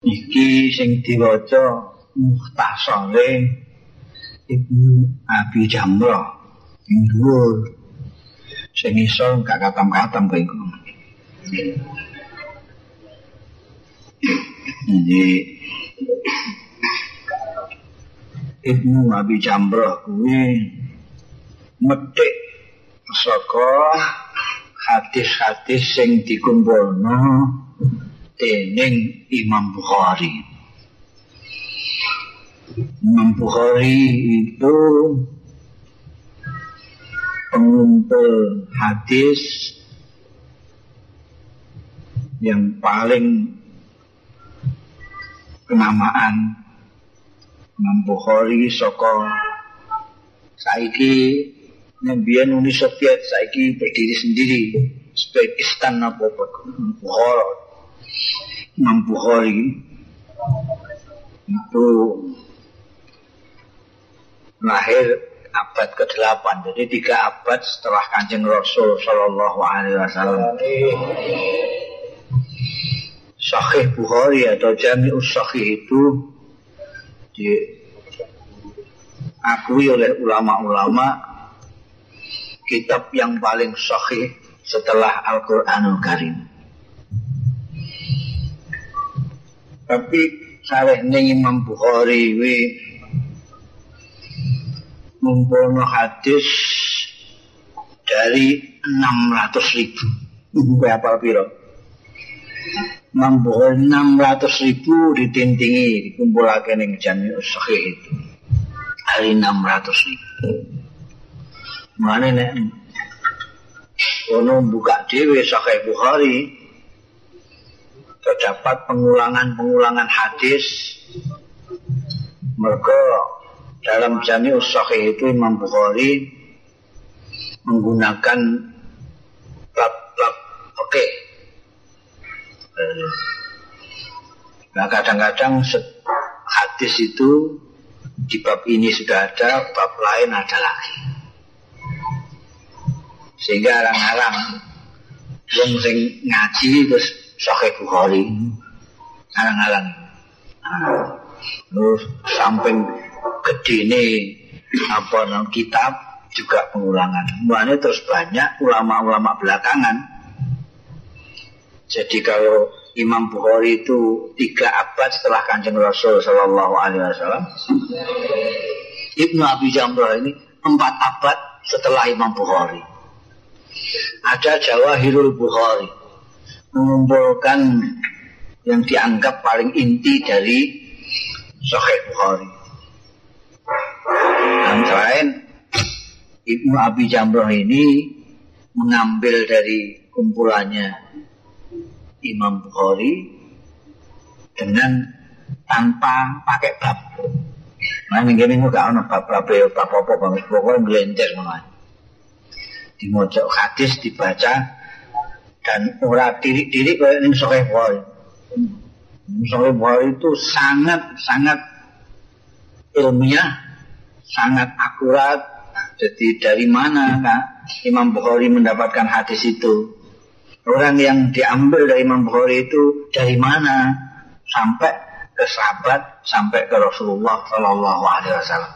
iki sing diwaca muhtasare Ibnu Abi Jamrah. Sing dhuwur. Sing iso gak katam-katam kowe iku. Jadi Ibnu Abi Jamrah kuwi metik saka hadis-hadis sing dikumpulno dening Imam Bukhari. Imam Bukhari itu pengumpul hadis yang paling kenamaan Imam Bukhari saka saiki Nembian Uni Soviet saiki berdiri sendiri apa apa Bukhara Imam Bukhari itu lahir abad ke-8 jadi tiga abad setelah kanjeng Rasul Shallallahu Alaihi Wasallam Sahih Bukhari atau Jami'us Sahih itu diakui oleh ulama-ulama kitab yang paling sahih setelah Al-Quranul Karim. Tapi saleh ning Imam Bukhari wi ngumpulno hadis dari 600 ribu. Ibu apal piro? Imam Bukhari 600 ribu ditintingi dikumpulake ning Jami'us Sahih itu. Hari 600 ribu. Mana nek ono buka dhewe Sahih Bukhari terdapat pengulangan-pengulangan hadis. Mereka dalam Jami'us Sahih itu Imam Bukhari menggunakan bab-bab oke nah kadang-kadang hadis itu di bab ini sudah ada bab lain ada lagi. Sehingga arang-arang wong sing ngaji terus Sahih Bukhari. Arang-arang terus samping gede ini apa nam kitab juga pengulangan. Makanya terus banyak ulama-ulama belakangan. Jadi kalau Imam Bukhari itu tiga abad setelah kanjeng Rasul Shallallahu Alaihi Wasallam Ibnu Abi Jamrah ini empat abad setelah Imam Bukhari. Ada Jawahirul Bukhari mengumpulkan yang dianggap paling inti dari Sahih Bukhari. Antara lain Ibnu Abi Jamrah ini mengambil dari kumpulannya Imam Bukhari dengan tanpa pakai bab. Nah, ini gini gak ada bab-bab bab apa banget pokoknya gelencer mulai di mojok hadis dibaca dan ora tirik-tirik kayak ini Sahih Bukhari. Sahih Bukhari itu sangat sangat ilmiah, sangat akurat. Jadi dari mana Kak Imam Bukhari mendapatkan hadis itu? Orang yang diambil dari Imam Bukhari itu dari mana? Sampai ke sahabat, sampai ke Rasulullah Shallallahu Alaihi Wasallam.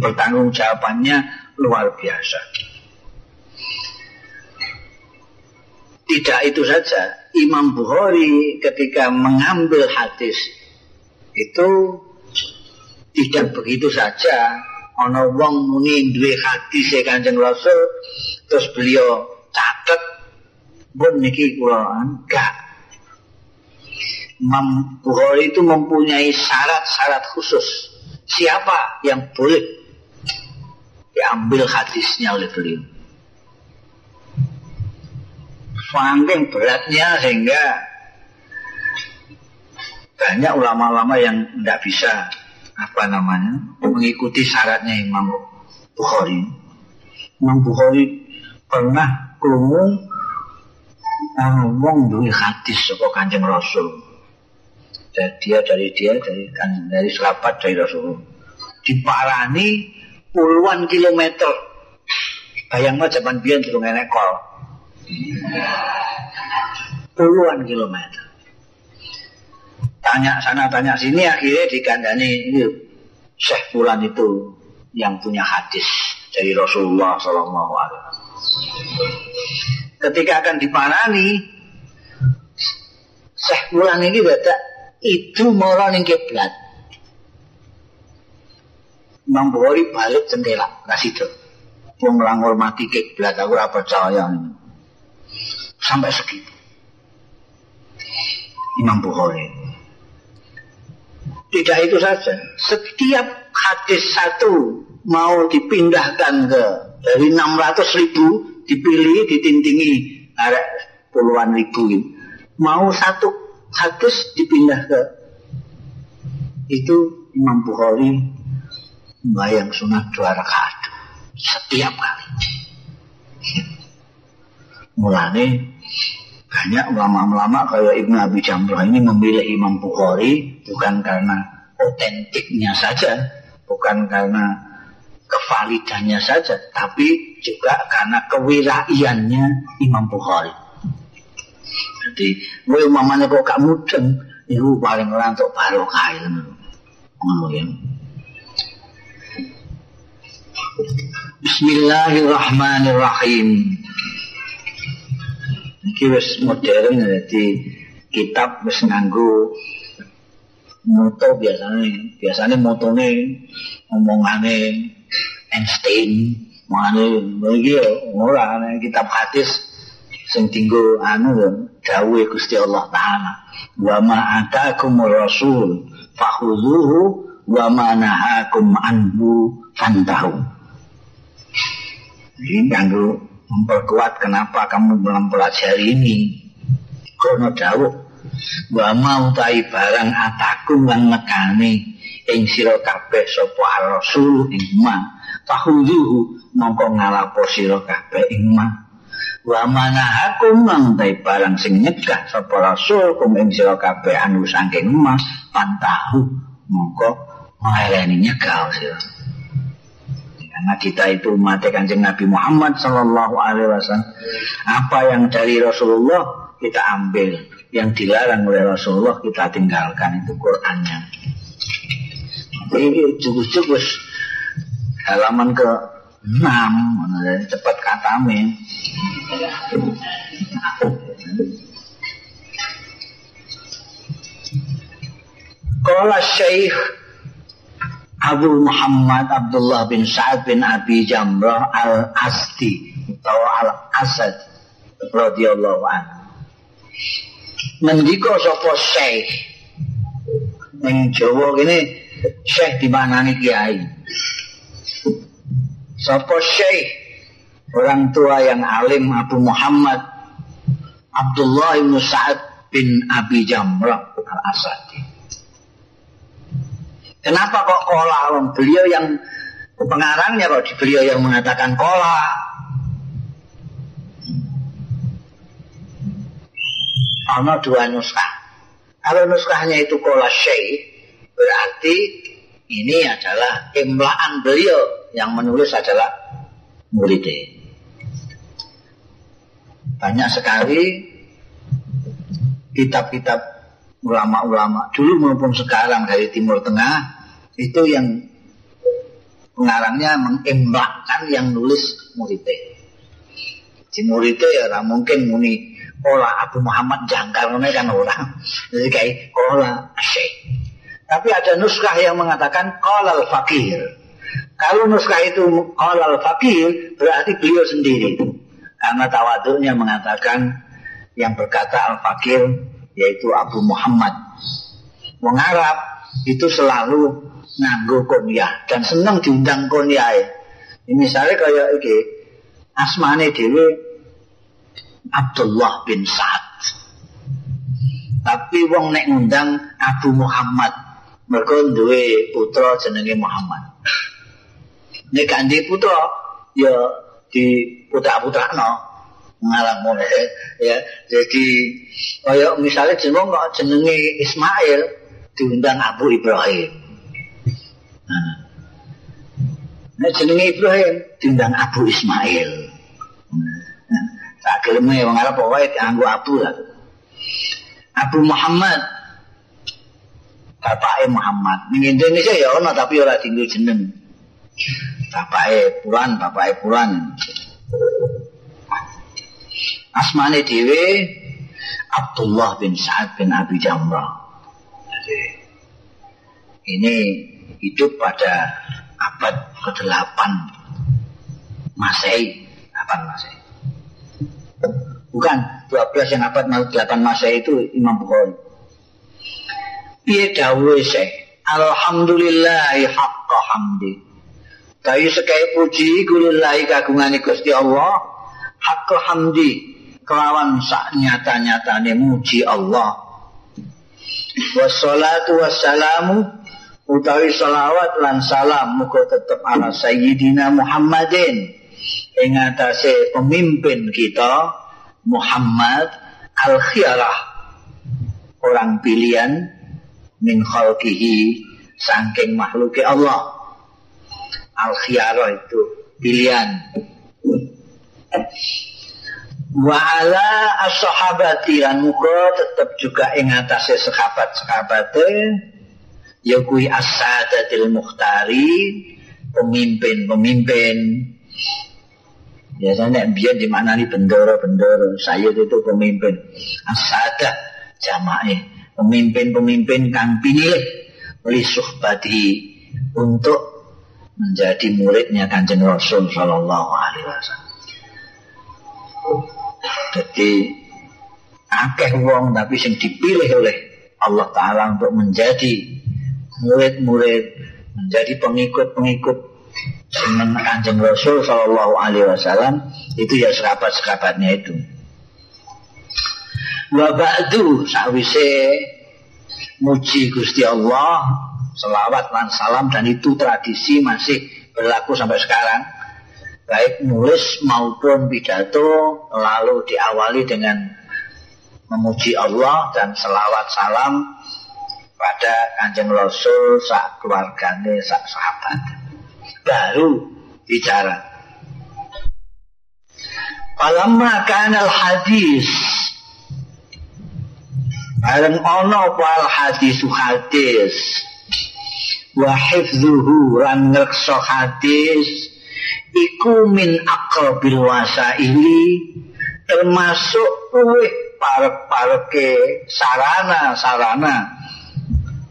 Pertanggung jawabannya luar biasa. Tidak itu saja, Imam Bukhari ketika mengambil hadis itu tidak begitu saja. Ono wong muni duwe hadis e Kanjeng Rasul terus beliau catet pun niki kula enggak. Imam Bukhari itu mempunyai syarat-syarat khusus. Siapa yang boleh diambil hadisnya oleh beliau? Saking beratnya sehingga banyak ulama-ulama yang tidak bisa apa namanya mengikuti syaratnya Imam Bukhari. Imam Bukhari pernah krungu ana wong duwe hadis saka Kanjeng Rasul. Dan dia dari dia dari kan dari sahabat dari Rasul. Diparani puluhan kilometer. Bayangno zaman biyen durung enek kol. Puluhan kilometer. tanya sana tanya sini akhirnya dikandani itu Syekh Fulan itu yang punya hadis dari Rasulullah Sallallahu Alaihi. Ketika akan diparani, Syekh Fulan ini dadak itu mara ning kiblat. Imam balik jendela, nggak situ. Wong mati kiblat, aku ora percaya. Sampai segitu. Imam Bukhari. Tidak itu saja. Setiap hadis satu mau dipindahkan ke dari 600 ribu dipilih ditintingi puluhan ribu mau satu hadis dipindah ke itu Imam Bukhari bayang sunat dua rakaat setiap kali mulane banyak ulama-ulama kayak Ibnu Abi Jamrah ini memilih Imam Bukhari bukan karena otentiknya saja, bukan karena kevalidannya saja, tapi juga karena kewiraiannya Imam Bukhari. Jadi, gue umamanya kok gak mudeng, itu paling lantuk barokah itu. Ngono ya. Bismillahirrahmanirrahim. Iki wis modern jadi kitab wis nganggo moto biasanya biasanya motone omongane Einstein mane iki ora ana kitab hadis sing tinggo anu dawuh Gusti Allah taala wa ma atakum rasul fakhudhuhu wa ma nahakum anhu fantahu. Ini kanggo memperkuat kenapa kamu mempelajari ini. Kono dawuh wa mau tai barang ataku lan nekani ing sira kabeh sapa rasul ing ma fahuzuhu mongko ngalapo sira kabeh ing ma wa manahakum lan tai barang sing nyegah sapa rasul kum ing sira kabeh anu saking ma pantahu mongko ngeleni nyegah sira Karena kita itu umat kanjeng Nabi Muhammad Sallallahu Alaihi Wasallam. Apa yang dari Rasulullah kita ambil, yang dilarang oleh Rasulullah kita tinggalkan itu Qurannya. Ini cukup-cukup halaman ke enam, cepat katame. Kala Syekh Abu Muhammad Abdullah bin Sa'ad bin Abi Jamrah al-Asdi atau al-Asad radhiyallahu anhu. Mendika sapa Syekh ning Jawa kene Syekh dimanani kiai. Sapa Syekh orang tua yang alim Abu Muhammad Abdullah bin Sa'ad bin Abi Jamrah al-Asadi. Kenapa kok kola? Beliau yang pengarangnya kok beliau yang mengatakan kola. Ada dua nuskah. Kalau nuskahnya itu kola syekh, berarti ini adalah imlaan beliau yang menulis adalah muridnya. Banyak sekali kitab-kitab ulama-ulama dulu maupun sekarang dari Timur Tengah itu yang pengarangnya mengemblakkan yang nulis muridnya. Si muridnya ya lah mungkin muni olah Abu Muhammad jangkar kan orang. Jadi kayak olah Syekh. Tapi ada nuskah yang mengatakan kolal fakir. Kalau nuskah itu kolal fakir berarti beliau sendiri. Karena tawaduknya mengatakan yang berkata al fakir yaitu Abu Muhammad. Mengarap itu selalu nganggo kunyah dan seneng diundang kunyah. Ini misalnya kayak iki asmane dhewe Abdullah bin Sa'ad. Tapi wong nek ngundang Abu Muhammad mergo duwe putra jenenge Muhammad. Nek kanthi putra ya di putra-putrakno ngalang mulai ya jadi kayak misalnya jeneng kok jenenge Ismail diundang Abu Ibrahim Nah, jenenge Ibrahim diundang Abu Ismail. Tak geleme wong Arab pokoke Abu lah. Abu Muhammad bapake Muhammad. Ning Indonesia ya ono tapi ora tinggal jeneng. Bapake Puran, bapake Puran. Asmane dhewe Abdullah bin Sa'ad bin Abi Jamrah. Ini hidup pada abad ke-8 Masehi, 8 Masehi. Bukan 12 yang abad 8 Masehi itu Imam Bukhari. Piye dawuhe Syekh? Alhamdulillahi haqqa hamdi. Tapi sekai puji kulillahi kagungane Gusti Allah haqqa hamdi kelawan sak nyata-nyatane muji Allah. Wassalatu wassalamu utawi salawat lan salam muga tetep ala sayyidina Muhammadin. Ing atase pemimpin kita Muhammad al khiyarah orang pilihan min khalqihi saking makhluk Allah. Al khiyarah itu pilihan. Wa ala as-sahabati lan muga tetep juga ing atase sahabat-sahabate ya kui asadatil muhtari pemimpin-pemimpin. Biasanya biar di mana nih bendoro-bendoro saya itu pemimpin. Asada jamaah. Pemimpin-pemimpin kang pinilih oleh suhbati untuk menjadi muridnya kanjeng Rasul Shallallahu Alaihi Wasallam. Jadi akeh wong tapi sing dipilih oleh Allah Taala untuk menjadi murid-murid menjadi pengikut-pengikut kanjeng Rasul Shallallahu Alaihi Wasallam itu ya serapat-serapatnya itu. Wabadu sawise muji Gusti Allah selawat dan salam dan itu tradisi masih berlaku sampai sekarang baik nulis maupun pidato lalu diawali dengan memuji Allah dan selawat salam pada kanjeng Rasul sak keluargane sak sahabat. Baru bicara. Palamma kanal hadis. Bareng ono wal hadis hadis. Wa hifdzuhu lan ngrekso hadis iku min aqrabil wasaili termasuk luwih parek-pareke sarana-sarana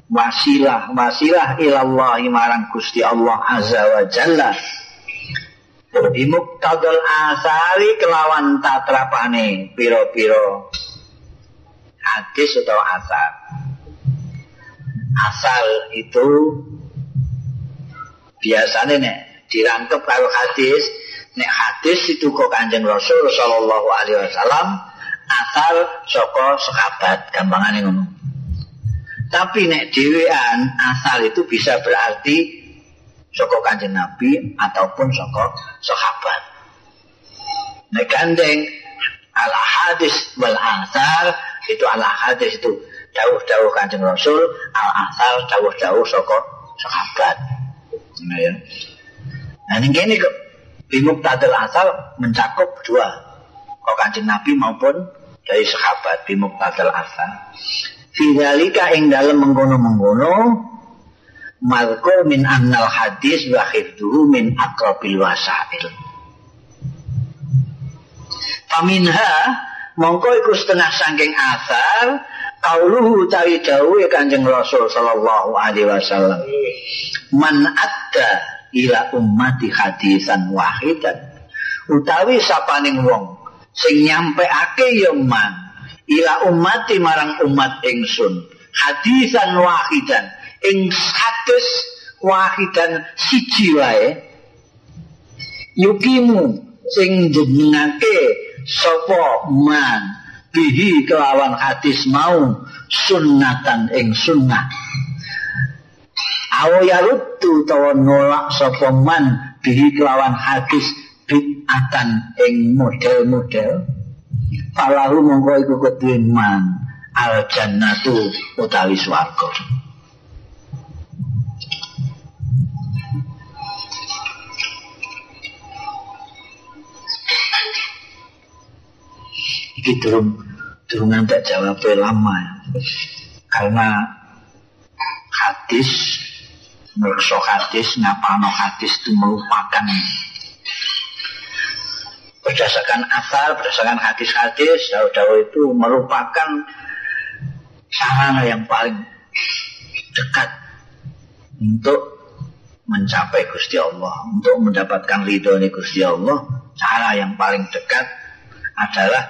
wasilah wasilah ilallah marang Gusti Allah azza wa jalla. Bimuktadul asari kelawan tatrapane piro-piro hadis atau asar. Asal itu biasanya nek dirangkep kalau hadis nek hadis itu kok kanjeng Rasul Shallallahu Alaihi Wasallam asal soko sahabat gampangannya ngomong tapi nek dewean asal itu bisa berarti soko kanjeng Nabi ataupun soko sahabat. Nek gandeng ala hadis wal asal itu ala hadis itu dawuh-dawuh kanjeng Rasul, al asal dawuh-dawuh soko sahabat. Nah ya. Nah ini gini kok bimuk tadil asal mencakup dua kok kanjeng Nabi maupun dari sahabat bimuk tadil asal. Fidalika ing dalam menggono-menggono Marko min annal hadis wa khifduhu min akrabil wasail. Paminha mongko iku setengah sangking asar kauluhu tawi dawuhe Kanjeng Rasul sallallahu alaihi wasallam. Man adda ila ummati hadisan wahidan. Utawi sapaning wong sing nyampe ake ya man ila umati marang umat ingsun. Hadisan wahidan. Ing hadis wahidan siji wae yukimu sing jenengake sapa man? Bihi kelawan hadis mau sunnatan ing sunnah. Awo yaruddu tawa nolak sapa man? Bihi kelawan hadis bid'atan ing model-model falahu mongko iku kedue man al jannatu utawi swarga iki durung durung ngantek jawab lama ya. karena hadis meriksa hadis ngapano hadis itu merupakan berdasarkan asal berdasarkan hadis-hadis jauh-jauh itu merupakan sarana yang paling dekat untuk mencapai Gusti Allah untuk mendapatkan ridho Gusti Allah cara yang paling dekat adalah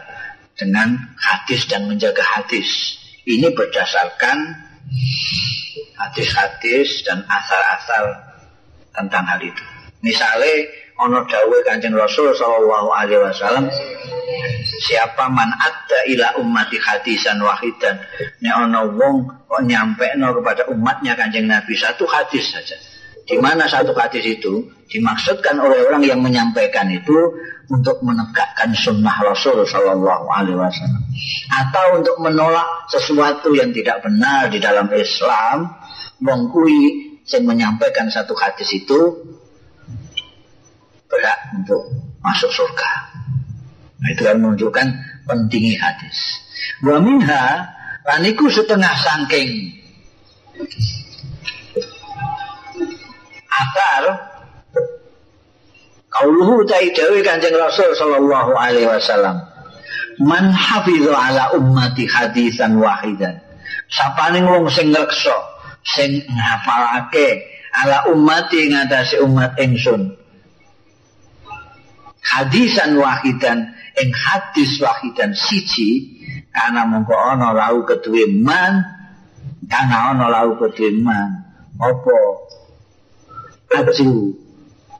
dengan hadis dan menjaga hadis ini berdasarkan hadis-hadis dan asal-asal tentang hal itu. Misalnya ono dawe Kanjeng Rasul sallallahu alaihi wasallam siapa man ada ila ummati hadisan wahidan ne ono wong kok nyampe no kepada umatnya Kanjeng Nabi satu hadis saja. Di mana satu hadis itu dimaksudkan oleh orang yang menyampaikan itu untuk menegakkan sunnah Rasul Shallallahu Alaihi Wasallam. Atau untuk menolak sesuatu yang tidak benar di dalam Islam mengkui yang menyampaikan satu hadis itu berat untuk masuk surga. Nah, itu kan menunjukkan pentingnya hadis. Wa minha laniku setengah sangking akar Kauluhu tai dawi kanjeng Rasul sallallahu alaihi wasallam. Man hafidhu ala ummati hadisan wahidan. Sapane wong sing ngrekso, sing ngapalake ala ummati ngatasi umat ingsun. Hadisan wahidan ing hadis wahidan siji karena mongko ana lau keduwe man karena ana lau keduwe man. Apa? Aju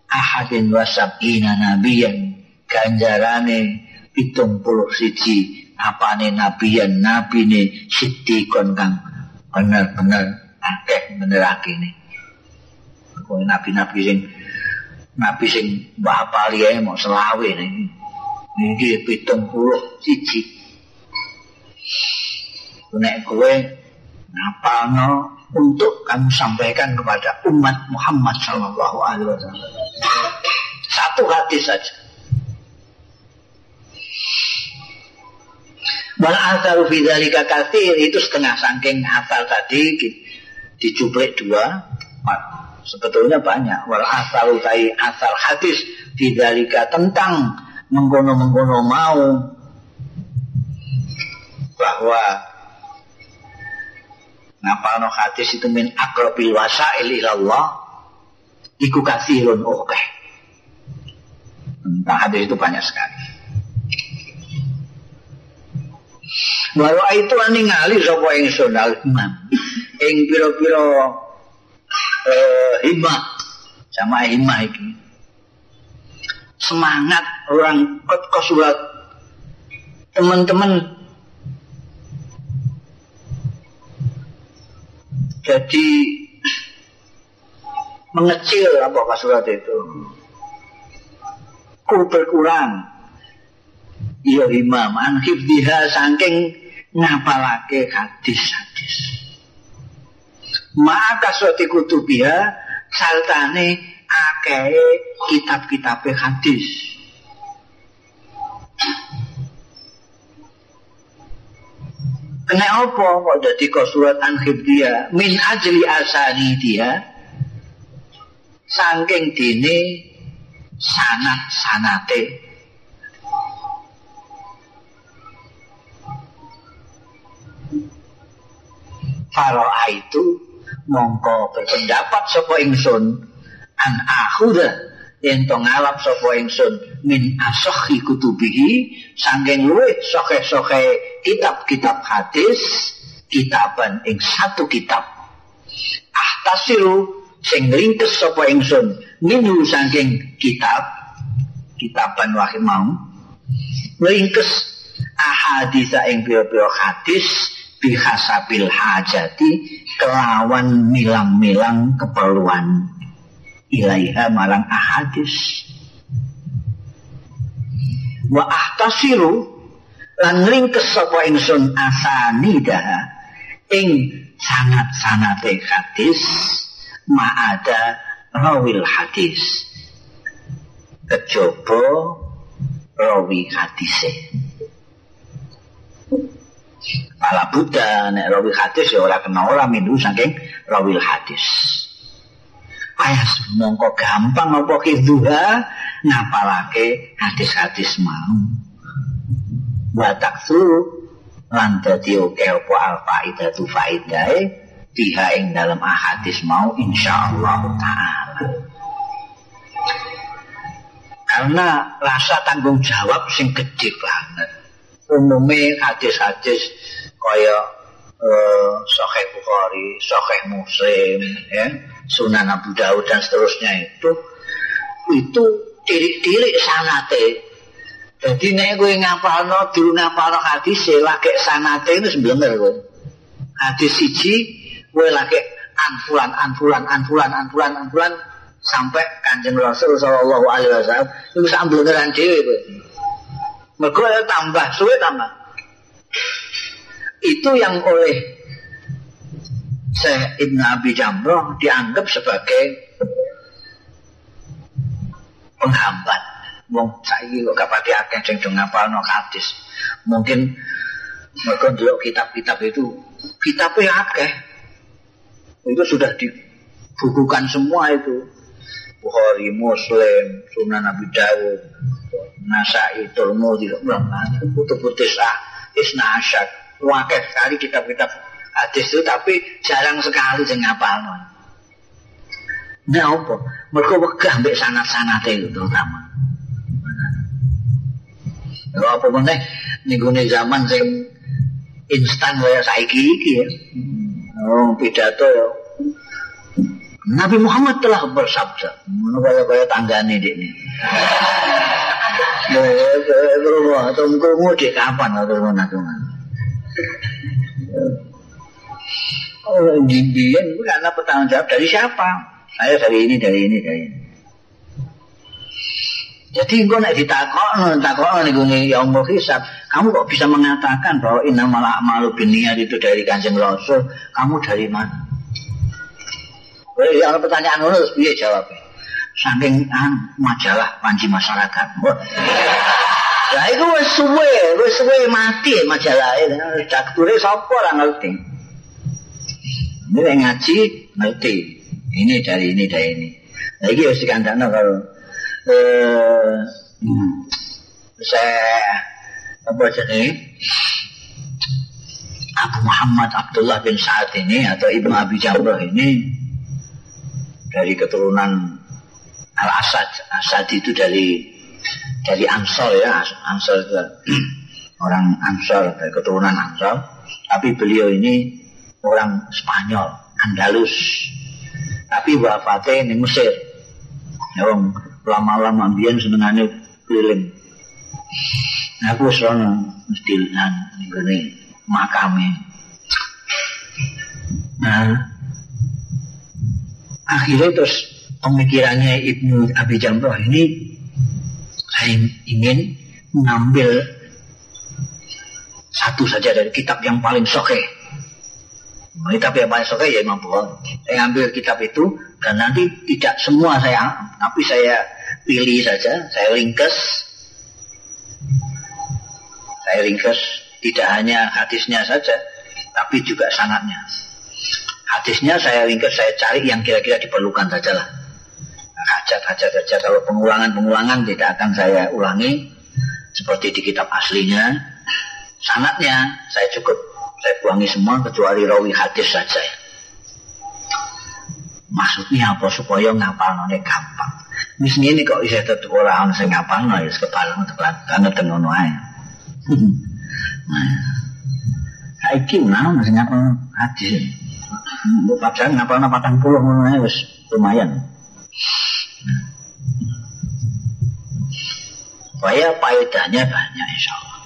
ahadin wasabina nabiyan ganjarane pitung puluh siji apane nabiyan nabi sidikon kang bener-bener akeh bener akene kok nabi-nabi sing nabi sing mbah pali ae mau selawe niki niki siji nek kowe ngapalno untuk kamu sampaikan kepada umat Muhammad Sallallahu Alaihi Wasallam. Satu hadis saja. Wal asaru fidzalika katsir itu setengah saking asal tadi dicuplik dua. Sebetulnya banyak. Wal asaru tai asal hadis. Fidzalika tentang menggono-menggono mau. Bahwa ngapalno hadis itu min akrobil wasail ilallah. Iku kasirun oke tentang hadis itu banyak sekali. Walau itu ningali sapa ingsun al-imam ing pira-pira himah sama himah iki semangat orang kot surat. Teman-teman. Jadi mengecil apa surat itu. Ku berkurang. Iya imam an hifdiha saking ngapalake hadis-hadis maka suatu kutubiha saltane akeh kitab-kitab hadis. Kena apa kok dadi surat anhib dia min ajli asani dia saking dini sanat sanate Faro'a itu mongko berpendapat sapa ingsun an akhuda yen to ngalap sapa ingsun min asakhi kutubihi saking luwih soke-soke kitab-kitab hadis kitaban ing satu kitab. Ahtasiru sing ringkes sapa ingsun minu saking kitab kitaban wahid ringkes ahadisa ing pira-pira hadis bihasabil hajati kelawan milang-milang keperluan. Ilaiha marang ahadis. Wa ahtasiru lan ringkes sapa ingsun asanida ing sanat-sanate hadis ma'ada rawil hadis. Kejaba rawi hadise Pala Buddha nek rawi hadis ya ora kena ora mindu saking rawi hadis. Ayah mongko gampang apa kiduha ngapalake hadis-hadis mau. Wa taksu lan dadi oke apa al faidatu faidae diha ing dalam ahadis mau insyaallah taala. Karena rasa tanggung jawab sing gede banget. Umumnya hadis-hadis kaya uh, Sahih Bukhari, Sahih Muslim, ya, Sunan Abu Dawud dan seterusnya itu itu tirik-tirik sanate. Jadi nek kowe ngapalno dulu ngapalno hadis e lagi sanate itu sebenarnya kowe. Hadis siji kowe lagi anfulan anfulan anfulan anfulan anfulan sampai kanjeng Rasul Shallallahu Alaihi Wasallam itu sambelan dewi kowe. Mergo tambah suwe tambah. Itu yang oleh Syekh Ibn Abi Jamroh dianggap sebagai penghambat. Wong saiki kok kapati akeh sing do ngapalno hadis. Mungkin mereka dulu kitab-kitab itu kitabnya akeh. Itu sudah dibukukan semua itu. Bukhari, Muslim, Sunan Abi Dawud, Nasai, Turmudi, Kutub Tis'ah, Isna Asyad. Wakil sekali kitab-kitab hadis itu tapi jarang sekali sing ngapalno. Nah apa? Mereka wegah mbek sanat-sanate itu terutama. Lha apa meneh ninggune zaman sing instan kaya saiki iki ya. Oh, pidato ya. Nabi Muhammad telah bersabda, ngono kaya-kaya tanggane ini. Ya, tunggu di kapan atau mana Oh, Indian karena bertanggung jawab dari siapa? Saya dari ini, dari ini, dari ini. Jadi gue nak ditakok, ditakok nih gue yang mau hisap. Kamu kok bisa mengatakan bahwa inna malah malu biniat itu dari kanjeng Rasul? Kamu dari mana? Kalau pertanyaan lu harus dia jawab. Saking ah, majalah panji masyarakat. Lah itu wis suwe, wis suwe mati majalah itu. Dakture sapa ora ngerti. Ini yang ngaji ngerti. Ini dari ini dari ini. Nah ini harus dikandangkan kalau eh, hmm, saya apa jadi Abu Muhammad Abdullah bin Sa'ad ini atau Ibnu Abi Jamrah ini dari keturunan Al Asad. Asad itu dari dari Ansor ya, Ansor itu orang Ansor dari keturunan Ansor. Tapi beliau ini orang Spanyol, Andalus. Tapi wafatnya di Mesir. Yang lama-lama biar senengannya keliling. Nah, aku serono mesti nan ini makame. Nah, akhirnya terus pemikirannya Ibnu Abi Jamrah ini saya ingin mengambil satu saja dari kitab yang paling soke Kitab yang paling suka ya Imam Bukhari. Saya ambil kitab itu dan nanti tidak semua saya, tapi saya pilih saja, saya ringkes, saya ringkes tidak hanya hadisnya saja, tapi juga sanatnya. Hadisnya saya ringkes, saya cari yang kira-kira diperlukan saja lah. Hajat-hajat saja, kalau pengulangan-pengulangan tidak akan saya ulangi, seperti di kitab aslinya. Sanatnya saya cukup saya buangi semua kecuali rawi hadis saja. Maksudnya apa supaya ngapal nane gampang. Mis ini kok bisa tetap orang saya ngapal nane kepala tepat karena tengono aja. Saiki nah masih ngapal hadis. Pacaran ngapal patang puluh ngono aja lumayan. Supaya faedahnya banyak insya Allah.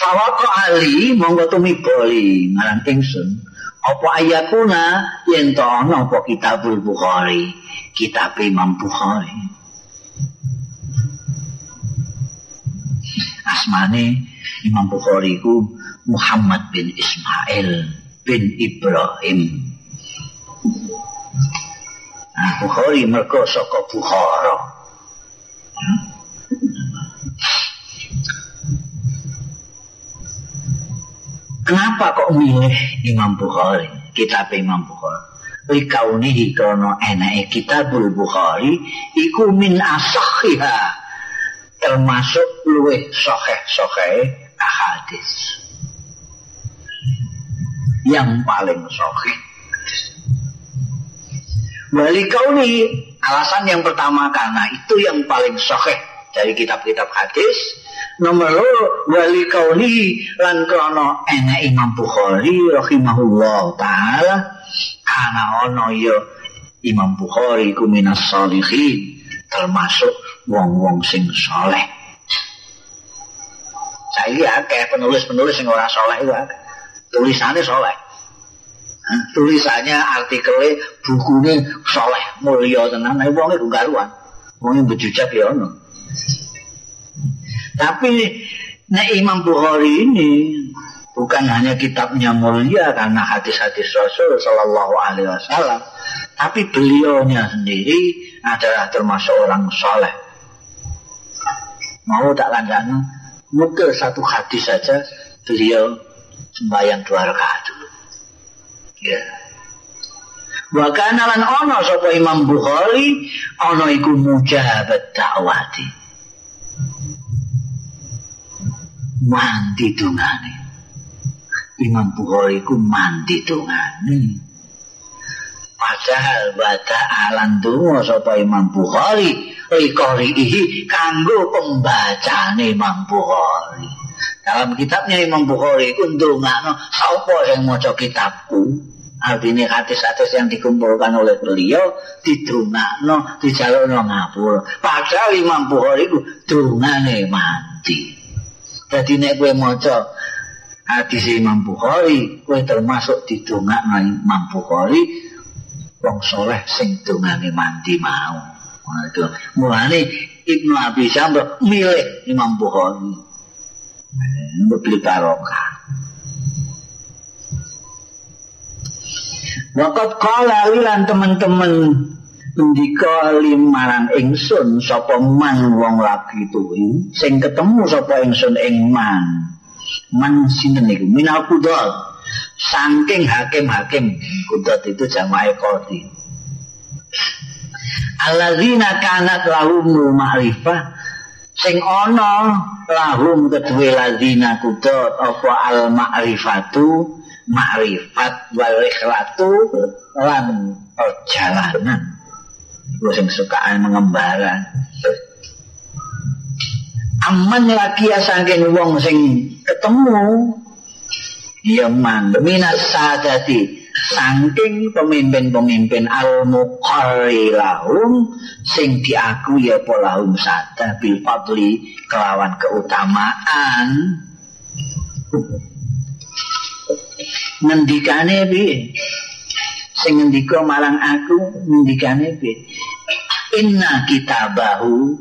Fawako ali monggo tumiboli marang ingsun. Apa ayakuna to ana apa kitabul Bukhari, kitab Imam Bukhari. Asmane Imam Bukhari ku Muhammad bin Ismail bin Ibrahim. Bukhari mergo saka Bukhara. Kenapa kok milih Imam Bukhari? Kitab Imam Bukhari. Likaunihi krono enake kitabul Bukhari iku min asakhiha termasuk luweh sokeh-sokeh ahadis yang paling sokeh Wali kauni alasan yang pertama karena itu yang paling sokeh dari kitab-kitab hadis. Nomor loro wali kauni lan krono enak Imam Bukhari rahimahullah taala. Karena ono yo Imam Bukhari ku minas solihin termasuk wong-wong sing soleh. Saya akeh penulis-penulis sing ora soleh itu tulisannya soleh tulisannya artikelnya bukunya soleh mulia tenan nah wongnya gunggaruan wongnya bejujak ya tapi nah Imam Bukhari ini bukan hanya kitabnya mulia karena hadis-hadis Rasul Shallallahu Alaihi Wasallam tapi beliaunya sendiri adalah termasuk orang soleh. Mau tak lanjutkan? Mungkin satu hadis saja beliau sembahyang dua rakaat Ya. Wa kana lan sapa Imam Bukhari ana iku mujabat dakwati. Mandi dungane. Imam Bukhari ku mandi dungane. Padahal bata alan dungo sapa Imam Bukhari Rikori ihi kanggo pembacane Imam Bukhari Dalam kitabnya Imam Bukhari ku ndongakno sapa sing maca kitabku Artinya hadis-hadis yang dikumpulkan oleh beliau didungakno, dijalukno ngapur. Padahal Imam Bukhari itu dungane mati. Jadi nek kowe maca hadis Imam Bukhari, kowe termasuk didungakno Imam Bukhari wong soleh sing dungane mati mau. Mulane Ibnu Abi Syamr milih Imam Bukhari. Beli barokah. Wakat kala lilan teman-teman Ndika limarang ingsun Sapa man wong lagi tuhi Sing ketemu sapa ingsun ing man. Man sinten iku Minal kudol Sangking hakim-hakim Kudot itu jama'i kodi Alladzina kanat lahum ma'rifah Sing ono lahum kedua lazina kudot Apa al-ma'rifatu makrifat wal ikhlatu lan perjalanan. Gue sing sukaan mengembara. Aman lagi ya saking wong sing ketemu. Ya man. Minat sadati saking pemimpin-pemimpin al muqarrilahum sing diakui ya polahum sada bil fadli kelawan keutamaan. Ngendikane piye? Sing ngendika marang aku ngendikane piye? Inna kitabahu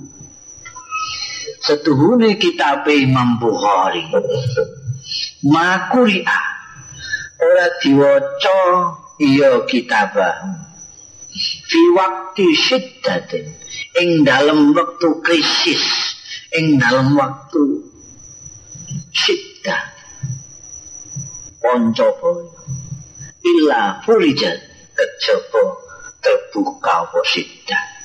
setuhune kitab Imam Bukhari. Makuria ora diwaca iya kitabahu fi waktu syiddatin ing dalam waktu krisis. Ing dalam waktu syiddah Poncobaya. Illa furijat. Kejaba terbuka posida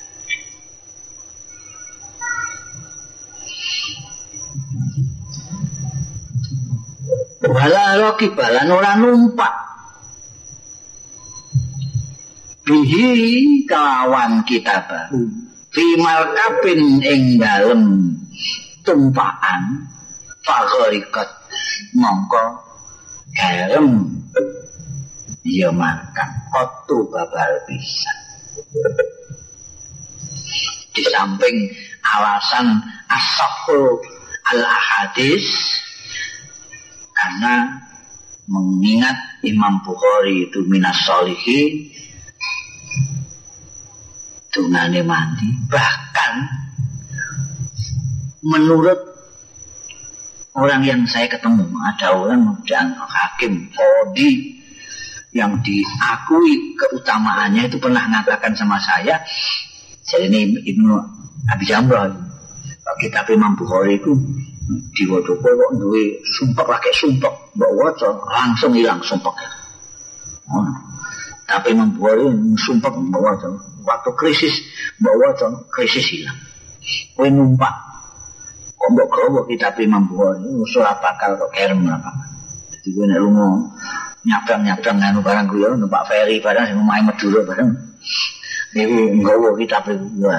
wala roki balan ora numpak. Bihi kawan kita baru. Fimal kapin ing dalem tumpaan fagorikat mongko garam ya makan. Waktu babal bisa di samping alasan asaful al ahadis karena mengingat Imam Bukhari itu minas solihin dungane mandi bahkan menurut orang yang saya ketemu ada orang dan hakim kodi yang diakui keutamaannya itu pernah mengatakan sama saya jadi ini Ibnu Abi Jamrah. Kitab Imam Bukhari itu di Wodopo kok duwe sumpah pakai sumpah mbok waca langsung hilang sumpek. Oh. Tapi Bukhari sumpek mbok waca. Waktu krisis mbok waca krisis hilang. Kowe numpak. Kok mbok gawa kitab Imam Bukhari usul apa kok kerem apa. Jadi kowe nek lunga nyabrang-nyabrang nganu barang kuwi numpak ferry barang sing omahe Madura barang. Iki nggawa kitab iku.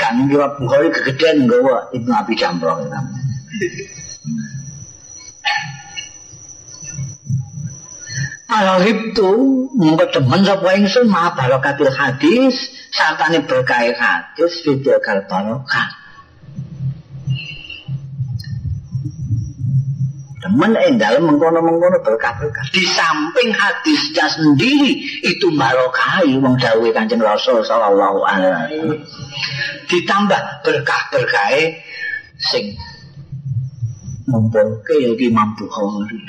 Kan ngira Bukhari kegedean nggawa Ibnu Abi Jamrah. Kalau itu mongko demen sapa ingsun ma barakatil hadis sartane berkah hadis video kal barokah. Demen ing dalem mengkono-mengkono berkah-berkah. Di samping hadisnya sendiri itu barokah wong dawuhe Kanjeng Rasul sallallahu alaihi wasallam. Ditambah berkah-berkah sing ngumpulke ya Imam Bukhari.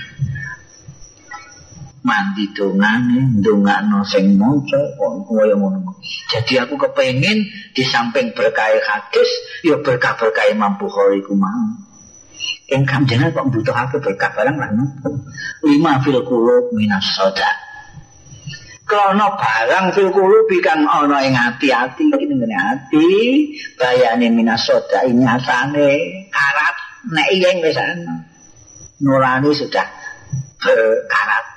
mandi dongane ndongakno sing maca kaya ngono. Jadi aku kepengin di samping berkah hadis ya berkah-berkah Imam Bukhari ku mau. Ing kanjeng kok mbutuhake berkah barang lan lima fil qulub minas soda. Krono barang fil qulub kan ana ing ati-ati iki ngene ati bayane minas soda ini asane karat nek yen wis ana. Nurani sudah berkarat.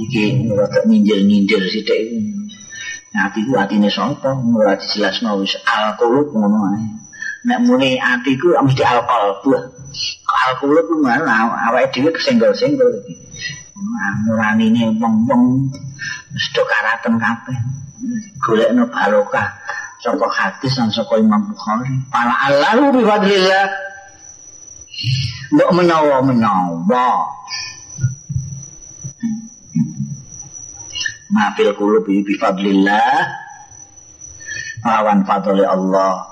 iki rada ninjil-ninjil sithik. Ati ku atine sapa? Ora dijelasno wis alkohol ngono ae. Nek muni atiku mesti alkohol buah. Alkohol ku ngono awake dhewe kesenggol-senggol iki. Nurani ini wong-wong Sudah karaten kabeh Golekno barokah Soko hadis dan soko imam Bukhari Para Allah bifadlillah Mbok menawa-menawa mafil qulubi bi fadlillah lawan fadli Allah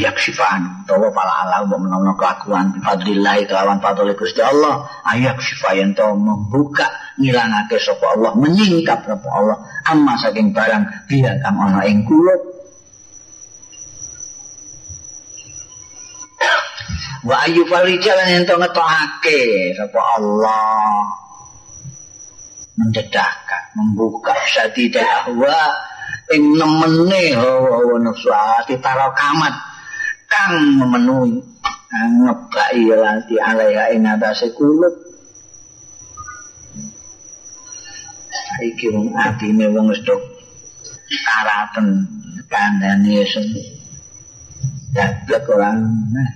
ayak sifaan tawa pala Allah mbok menawa kelakuan. Fadlillah lawan fadli Gusti Allah. Ayak sifayan to membuka ngilangake sapa Allah menyingkap sapa Allah. Amma saking barang biar kang ana ing kulub. Wa ayu farijal ento ngetokake sapa Allah. Mendedahkan membuka sadidah ahwa ing nemene hawa nafsu ati tarakamat kang memenuhi. Ngebai lati alaiha ing atase kulub saiki wong atine wong wis karaten kandhane sing dablek orang nah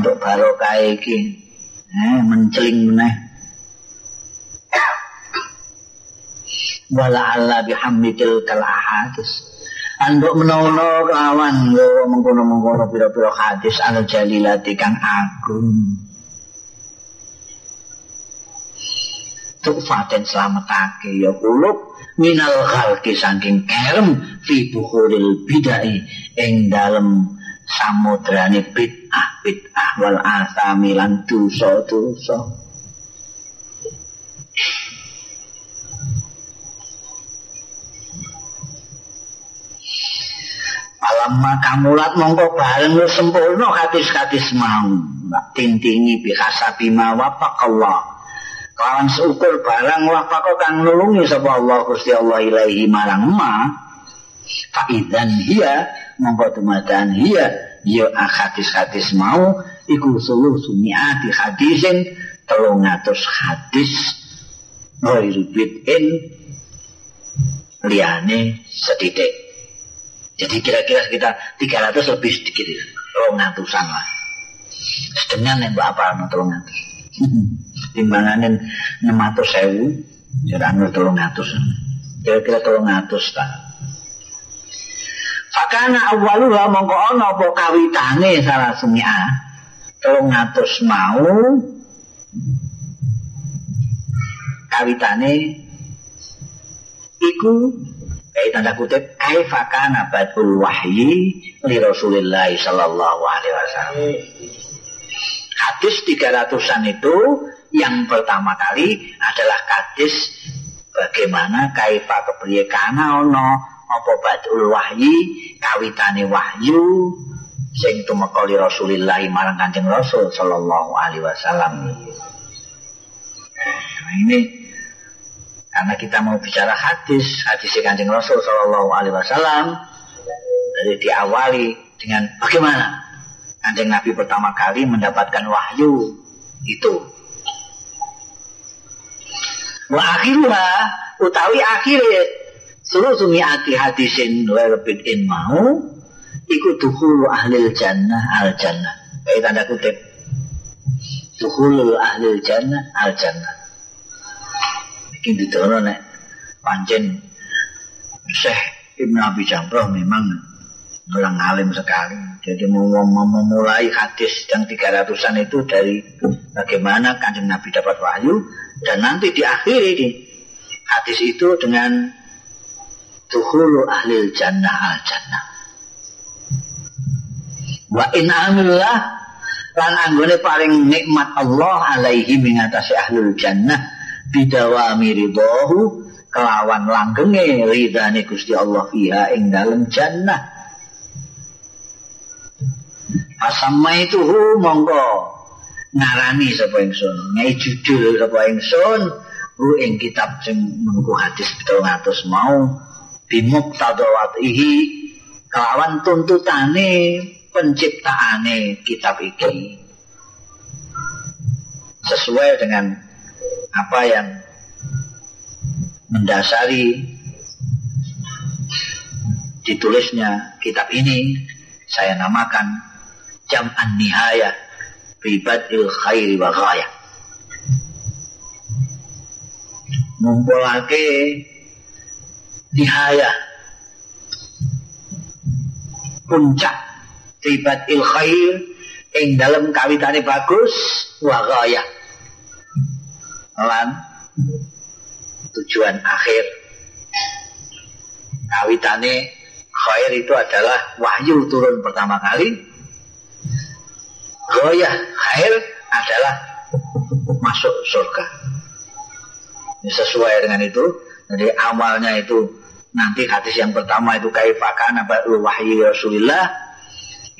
untuk barokah iki eh menceling meneh. Wala alla bihamdil kal ahadis anduk menono kelawan yo mengkono-mengkono pira-pira hadis al jalilati kang agung. Tufaten selamatake ya kulub minal khalqi saking kerem fi bukhuril bidai ing dalem samudrane bid'ah bid'ah wal asami lan dosa-dosa Alamma kamulat mongko bareng lu sempurna hadis-hadis mau. Mbak tintingi bihasabi ma wapak Allah. Kawan seukur barang wapak kang nulungi sapa Allah Gusti Allah ilaihi marang ma. Faidan hiya mongko tumadan hiya ya hadis-hadis mau iku suluh sumiati hadisin telung atus hadis Ghoiru bid'in liane sedidik jadi kira-kira sekitar 300 lebih sedikit telung atusan lah. Sedangkan yang apa telung atus timbanganin 600 sewu. Jadi telung atus kira-kira telung atus tak Fakana awaluha mongko ana apa kawitane salah sumia. Telung ngatus mau kawitane iku eh tanda kutip kaifa kana wahyi li Rasulillah sallallahu alaihi wasallam. Hadis 300-an itu yang pertama kali adalah hadis bagaimana kaifa kepriye kana ana apa badul wahyi kawitane wahyu sing tumeka li Rasulillah marang Kanjeng Rasul sallallahu alaihi wasallam. Nah, ini karena kita mau bicara hadis, hadis Kanjeng Rasul sallallahu alaihi wasallam dari diawali dengan bagaimana Kanjeng Nabi pertama kali mendapatkan wahyu itu. Wa akhirnya utawi akhirnya seluruh hati hadisin lebih in mau iku dukhulu ahli jannah al jannah. Kayak tanda kutip. Dukhulu ahli jannah al jannah. Bikin ditono nek pancen Syekh Ibn Abi Jamroh memang orang alim sekali. Jadi memulai hadis yang 300-an itu dari bagaimana kanjeng Nabi dapat wahyu dan nanti diakhiri di hadis itu dengan tuhulu ahli jannah al jannah. Wa in amillah lan anggone paling nikmat Allah alaihi mengatasi ahlul jannah bidawami ridhohu kelawan langgenge ridane Gusti Allah fiha ing dalem jannah. Asamma itu hu monggo. Ngarani sapa ingsun ngai judul sapa ingsun hu ing kitab sing mengku hadis 700 mau. Bimuk tadawatihi kelawan tuntutane penciptaane kitab iki. Sesuai dengan apa yang mendasari ditulisnya kitab ini saya namakan jam'an nihaya il khairi wa ghaya ngumpulake nihaya puncak tibat il khair ing dalam kawitane bagus wa ghaya lan. Tujuan akhir. Kawitane khair itu adalah wahyu turun pertama kali. Ghaya khair adalah masuk surga. Sesuai dengan itu. Jadi awalnya itu nanti hadis yang pertama itu kaifakan apa wahyu Rasulullah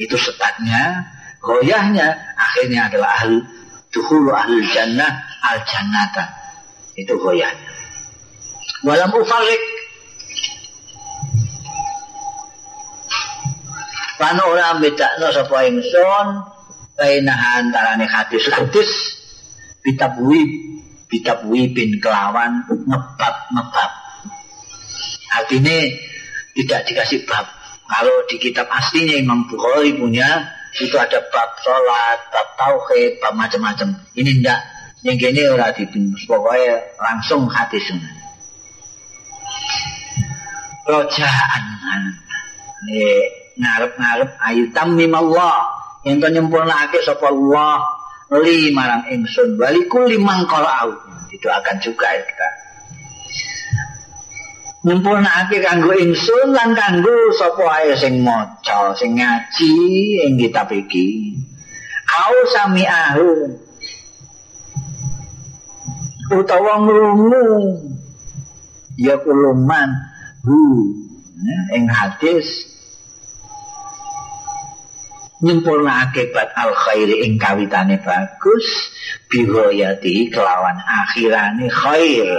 itu setatnya goyahnya akhirnya adalah ahli duhulu ahli jannah al jannata itu goyahnya. Walam ufarik lan ora bedakno sapa ingsun baina antarane hadis-hadis bitabwi bitabwi bin kelawan ngebab ngebab. Artinya tidak dikasih bab. Kalau di kitab aslinya Imam Bukhari punya itu ada bab sholat, bab tauhid, bab macam-macam. Ini enggak. Yang gini ora dibinus. Pokoknya langsung hati semua. Rojaan. Ngarep-ngarep ayu tamim Allah. Yang to nyempurnake sapa Allah li marang ingsun walikul limang qala'u. Didoakan juga ya kita nyempurnake kanggo ingsun lan kanggo sapa ae sing maca sing ngaji ing kitab iki. Au sami ahu. Utawa ngrungu. Ya kuluman hu ing hadis. Nyempurnake bat al khairi ing kawitane bagus bihoyati kelawan akhirane khair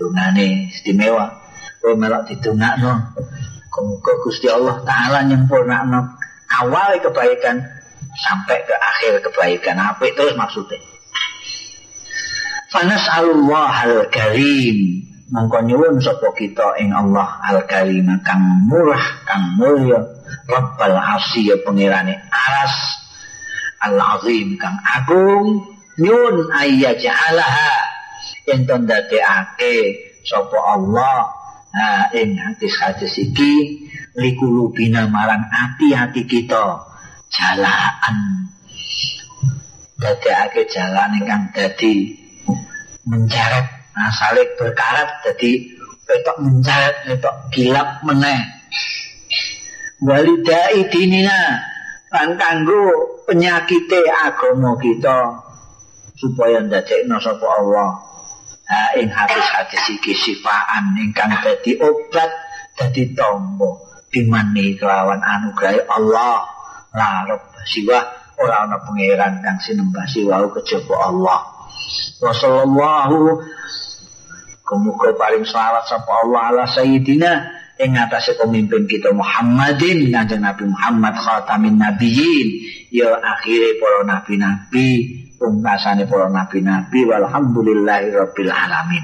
dungane istimewa. Kowe melok didongakno? Muga Gusti Allah taala nyempurnakno awal kebaikan sampai ke akhir kebaikan. Apa terus maksudnya. Fanas Allah al karim. Mongko nyuwun sapa kita ing Allah al karim kang murah kang mulya Rabbal Asya pengirane aras. Al azim kang agung. Nyuwun ayyajalaha ento ndadekake sapa Allah. Nah ing hadis-hadis iki likulubina marang ati-ati kita. Jalan dadekake jalan ingkang dadi menceret nah salik berkarat dadi petok menceret petok gilap meneh. Walidai dinina lan kanggo penyakite agama kita supaya ndadekno sapa Allah ha ing hadis-hadis iki sifaan ingkang dadi obat dadi tombo. Dimani kelawan anugerah Allah. Larep. Siwa ora ana pangeran kang sinembah siwa kejaba Allah. Rasulullah Kemuka paling selawat sapa Allah ala sayyidina ing atase pemimpin kita Muhammadin kanjeng Nabi Muhammad khatamin nabiyyin. Ya akhire para nabi-nabi pungkasane para nabi-nabi walhamdulillahi rabbil alamin.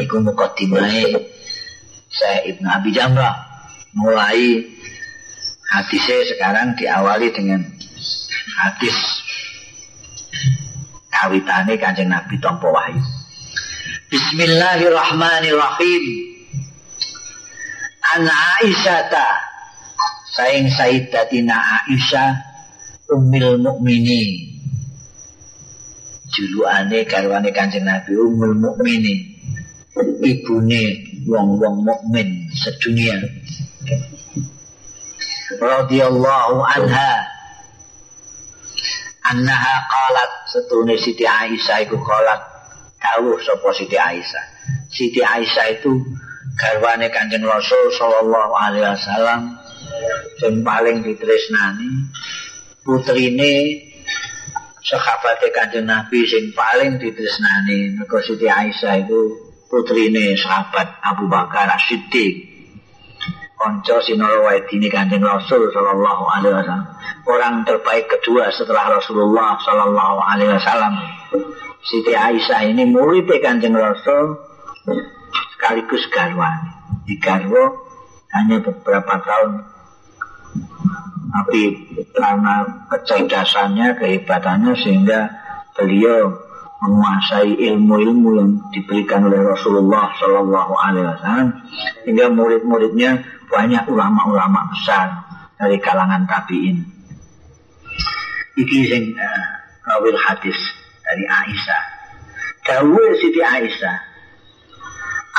Iku mukadimah saya Ibnu Abi Jamrah mulai hadisnya sekarang diawali dengan hadis kawitane kanjeng Nabi tanpa wahyu. Bismillahirrahmanirrahim. An Aisyata saing Sayyidatina Aisyah Ummul Mukminin. Juluane garwane Kanjeng Nabi Ummul Mukminin. Ibune wong-wong mukmin sedunia. Radhiyallahu anha annaha qalat setune Siti Aisyah iku qalat dawuh sapa Siti Aisyah. Siti Aisyah itu garwane Kanjeng Rasul sallallahu alaihi wasallam sing paling ditresnani putrine sahabat Kanjeng Nabi sing paling ditresnani. Mergo Siti Aisyah itu putrine sahabat Abu Bakar As-Siddiq. Konco sinoro waidini Kanjeng Rasul sallallahu alaihi wasallam. Orang terbaik kedua setelah Rasulullah sallallahu alaihi wasallam. Siti Aisyah ini murid kanjeng Rasul sekaligus garwan. Di garwo hanya beberapa tahun tapi karena kecerdasannya, kehebatannya sehingga beliau menguasai ilmu-ilmu yang diberikan oleh Rasulullah Shallallahu Alaihi Wasallam hingga murid-muridnya banyak ulama-ulama besar dari kalangan tabiin. Iki sing uh, hadis dari Aisyah. Dawuh Siti Aisyah.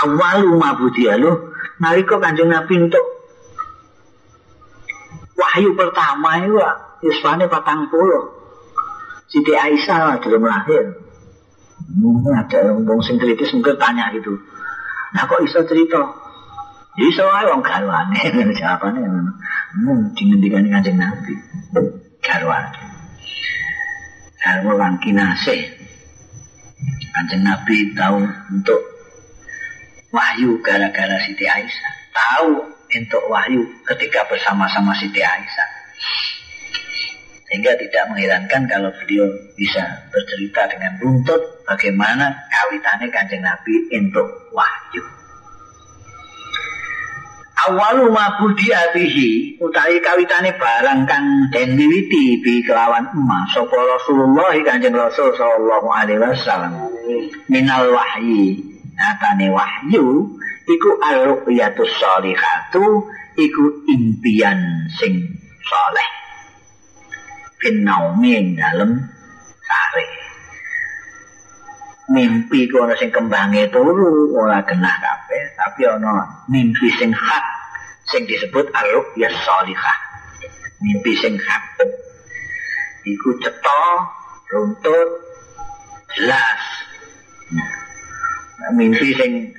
Awalu lo nalika Kanjeng Nabi untuk wahyu pertama itu yuswane patang puluh. Siti Aisyah belum lahir. Mungkin ada orang sing kritis mungkin tanya itu. Nah kok iso cerita? Iso ae wong garwane jawabane ngono. Hmm, dingendikan Kanjeng Nabi. Garwane. Garwa lan kinasih. Kanjeng Nabi tahu untuk wahyu gara-gara Siti Aisyah. Tahu untuk wahyu ketika bersama-sama Siti Aisyah. Sehingga tidak mengherankan kalau beliau bisa bercerita dengan runtut bagaimana kawitannya kanjeng Nabi untuk wahyu awalu ma budi abihi utawi kawitane barang kang den wiwiti bi kelawan emas sapa Rasulullah Kanjeng Rasul sallallahu alaihi wasallam minal wahyi atane wahyu iku al-ruqyatus sholihatu iku impian sing saleh. Fin naumin dalem sare. Mimpi ku ana sing kembange turu ora genah kabeh tapi ana mimpi sing hak sing disebut ar-ru'yah shalihah mimpi sing hak. Iku cetha runtut jelas. Mimpi sing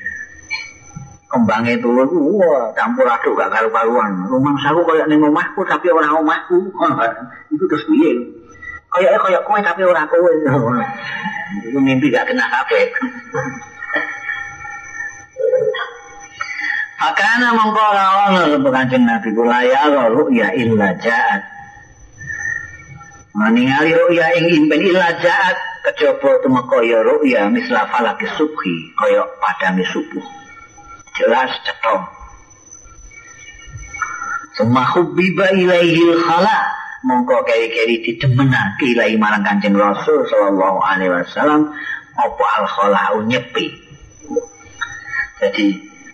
kembange turu wah campur aduk gak karu-karuan. Rumah saku kaya ning omahku tapi ora omahku. Itu terus piye? Kaya kaya kowe tapi ora kowe. Itu mimpi gak kena kabeh. Makana mengkora ono kancing Nabi kula ya ru'ya illa ja'at. Meningali ru'ya ing impen illa ja'at kejaba tumeka ya ru'ya misla falaki subhi kaya padange subuh. Jelas cetha. Summa hubbiba ilaihi khala mongko keri-keri didemenake ilahi marang Kanjeng Rasul sallallahu alaihi wasallam apa al khalau nyepi. Jadi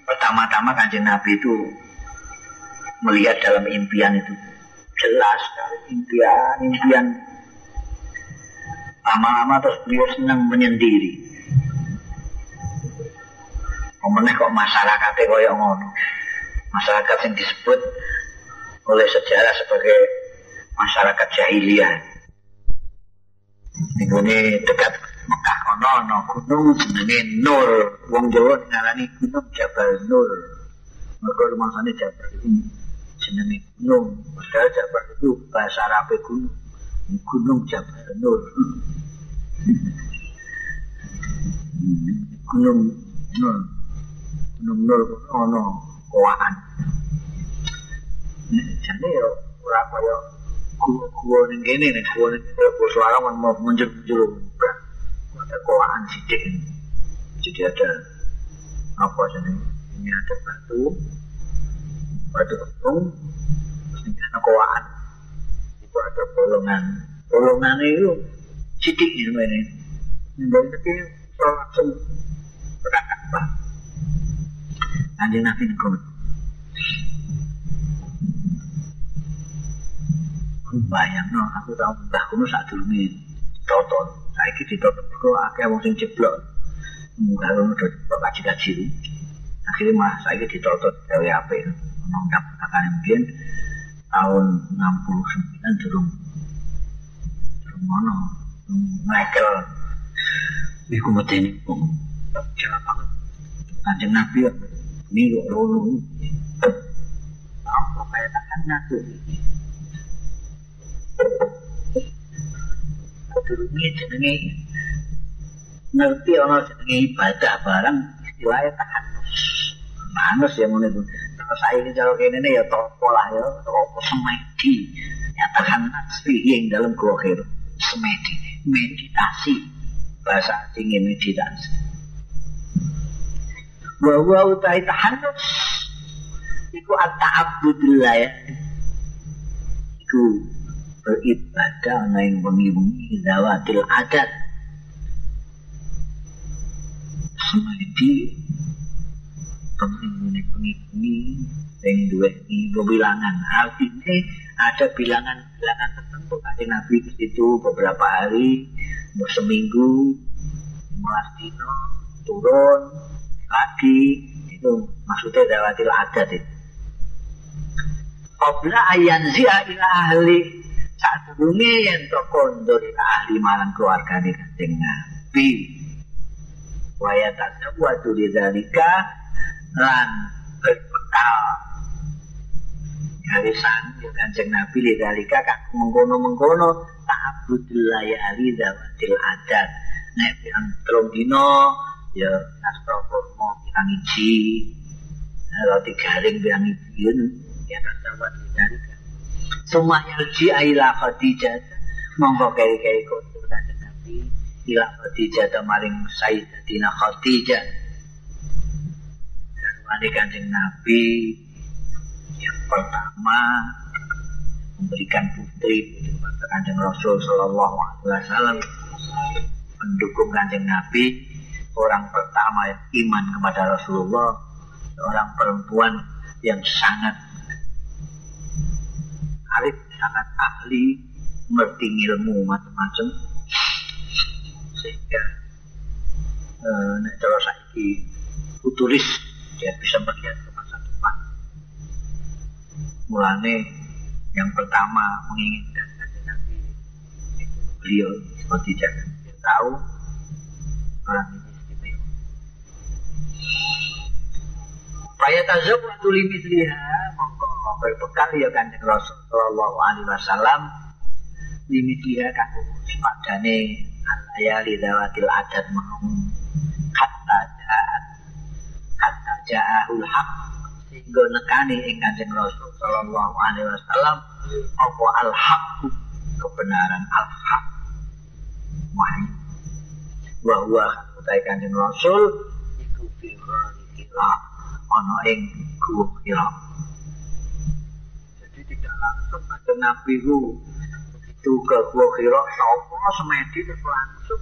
pertama-tama Kanjeng Nabi itu melihat dalam impian itu jelas impian impian lama-lama terus beliau senang menyendiri. Pemenang kok masyarakatnya kaya ngono. Masyarakat yang disebut oleh sejarah sebagai masyarakat jahiliyah. Ini dekat Mekah kono ana gunung jenenge Nur. Wong Jawa ngarani gunung Jabal Nur. Mergo rumasane Jabal itu jenenge gunung. Padahal Jabal itu bahasa Arab gunung. Gunung Jabal Nur. gunung Nur. Nur ana kowaan. Jane yo ora kaya gua-gua ning kene nek gua ning bos larang mau muncul-muncul ada kowaan sidik jadi ada apa sini ini ada batu batu ketung ini ada kowaan itu ada bolongan. Bolongan itu sidik ini ini ini tapi langsung berangkat nanti nabi nih bayang no aku tahu mbah kuno saat dulu nih tonton saya kira ditutup kok akeh wong sing jeblok. Mbah kuno cita ciri akhirnya mah saya kira ditutup gawe apa ono katakan mungkin tahun 69 durung durung ono Michael Iku medeni kok jalan banget. Kanjeng Nabi ini kok lulu apa kayak takkan ngatur Durunge jenenge ngerti ana jenenge ibadah barang istilahnya tahanus. Tahanus ya ngono iku. Terus saiki cara kene ya topo lah ya, topo semedi. Ya tahan yang dalam kira semedi, meditasi. Bahasa asingnya meditasi. Bahwa utai tahanus iku at-ta'abbudillah ya. Iku beribadah ana ing wengi-wengi zawatil adat semedi dua ini bilangan artinya ada bilangan-bilangan tertentu. Nanti Nabi di situ beberapa hari seminggu mulai dino turun lagi itu maksudnya zawatil adat itu Qabla ayan zia ila ahli saat durunge yang to kondo ahli marang keluarga di kanjeng Nabi. Waya tasawwatu lidzalika lan berbekal garisan ya kanjeng Nabi lidzalika kan mengkono-mengkono ta'abudul layali zawatil adat. Nek pirang telung dino ya kurma pirang iji. Roti garing pirang iji ya tasawwat lidzalika Suma yarji ila Khadijah. Monggo keri-keri kutu kanjeng Nabi ila Khadijah maring Sayyidatina Khadijah. Garwane kanjeng Nabi. Yang pertama memberikan putri kepada kanjeng Rasul Shallallahu Alaihi Wasallam. Pendukung kanjeng Nabi orang pertama yang iman kepada Rasulullah seorang perempuan yang sangat arif sangat ahli mengerti ilmu macam-macam. Sehingga eh, nek saiki futuris dia bisa melihat ke masa depan. Mulane yang pertama menginginkan nabi itu beliau seperti jangan dia tahu orang Faya tazawwatu limitliha mongko berbekal ya kanjeng Rasul sallallahu alaihi wasallam. Limitiha kanggo sepadane alayali dawatil adat mau hatta ja'at hatta ja'ahul haq sehingga nekani ing kanjeng Rasul sallallahu alaihi wasallam apa al haq kebenaran al haq wahyu. Wa huwa utai kanjeng Rasul iku kira ana ing gua langsung pada Nabi Hu begitu ke Gua Hira Sopo semedi terus langsung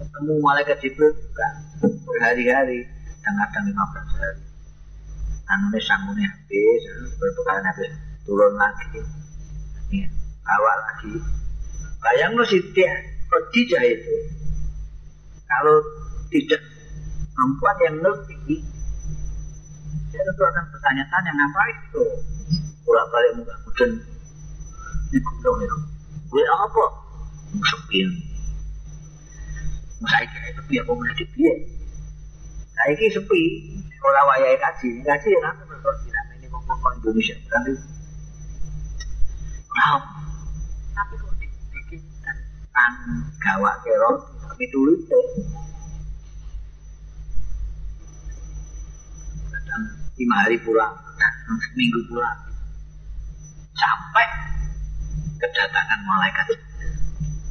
ketemu malaikat Jibril bukan berhari-hari kadang-kadang 15 hari. Anu sangune habis berbekalan habis turun lagi. Ini awal lagi. Bayang lo Siti Khadijah itu kalau tidak perempuan yang ngerti dia tentu akan bertanya-tanya ngapain itu bolak balik muka mudun di gunung itu gue apa sepi Saiki sepi apa mulai piye? Saiki sepi, ora wayahe kaji. Kaji ya kan terus ini wong-wong Indonesia. Berarti Wow. Tapi kok dibikin kan gawak kero tapi tulis kadang lima hari pulang, kadang seminggu pulang. Sampai kedatangan malaikat.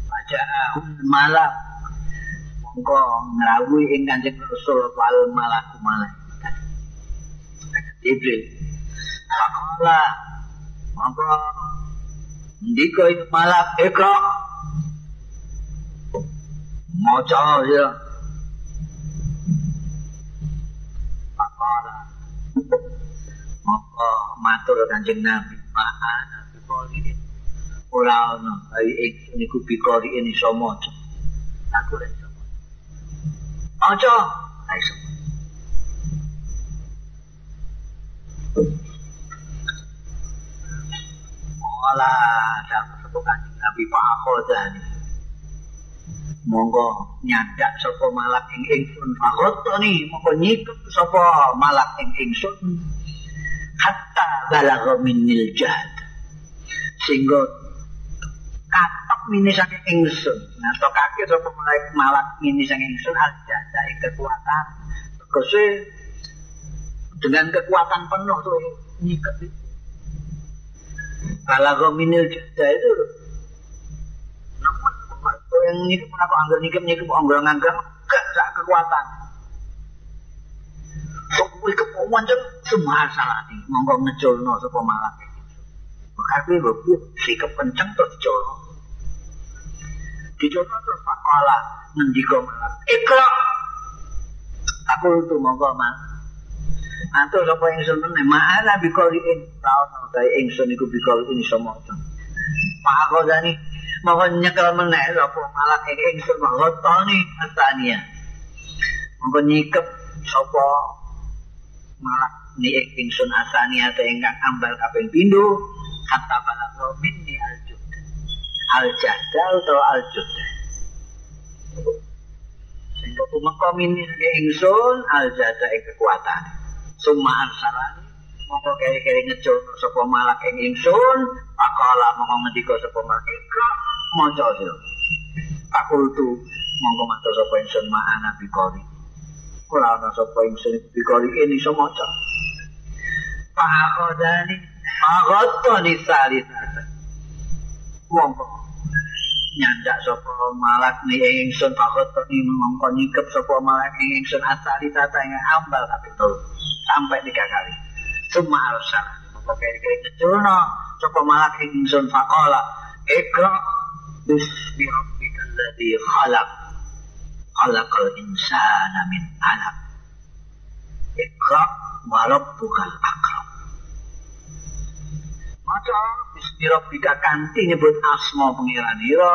Wajahul malam mongko ngrawuhi ing Kanjeng Rasul wal malaku malaikat. Jibril. Pakola mongko ndika malak ikra. Maca ya. Pakola. Mongko matur Kanjeng Nabi, "Maha Nabi Poliin." Ora ana, ayo iki niku bikori ini iso maca. Aku ora iso Aja. Aisyah. Ola dalam sebutan Nabi Pak Akhodani. Monggo nyandak sapa malak ing ingsun fakhotoni monggo nyikep sapa malak ing ingsun hatta balagha minnil jahad sehingga katok mini saking ingsun. Nah to kaki sapa malak malak mini saking ingsun aja dari kekuatan. Kose dengan kekuatan penuh tuh nyikat itu. Kalau minil jada itu namun yang nyikat aku anggap nyikat nyikat anggap nganggap gak gak kekuatan Sok kuwi kepauan jeng semua salah nih monggo ngeculno sapa malak Tapi lho sikap kenceng terus dicolno dicoba terus pakola ngendika malah ikra aku itu monggo mas. Antu sapa ingsun meneh? Ma'ana bikoliin taun gawe ingsun iku bikoliin iso maca. Pak Ghazali monggo nyekel meneh sapa malah ing ingsun monggo tani astania. Monggo nyikep sapa malah ni ingsun asania te ingkang ambal kaping pindho kata balagho minni aljud. Al-jadal atau al-judal. Sehingga kumengko mini ingsun al-jada ing kekuatan. Summa arsalani mongko kere-kere ngecul sapa malak ing ingsun, pakala mongko ngendika sapa malak ikra maca sira. Pakultu mongko maca sapa ingsun ma'ana bikori. Ora ana sapa ingsun bikori ini iso maca. Pakodani pagodoni salisata. Mongko nyandak sapa malak ni ingsun pakodoni mongko nyikep sapa malak ing ingsun asali tata ing ambal kapitul. sampai tiga kali. Cuma harus salah. Maka kira-kira kecilno, coba malah ingsun fakola. Ikra bismi khalaq. Khalaqal insana min alaq. Ikra wa rabbukal akram. Maka bismi rabbika kanti nyebut asma pengiran ira.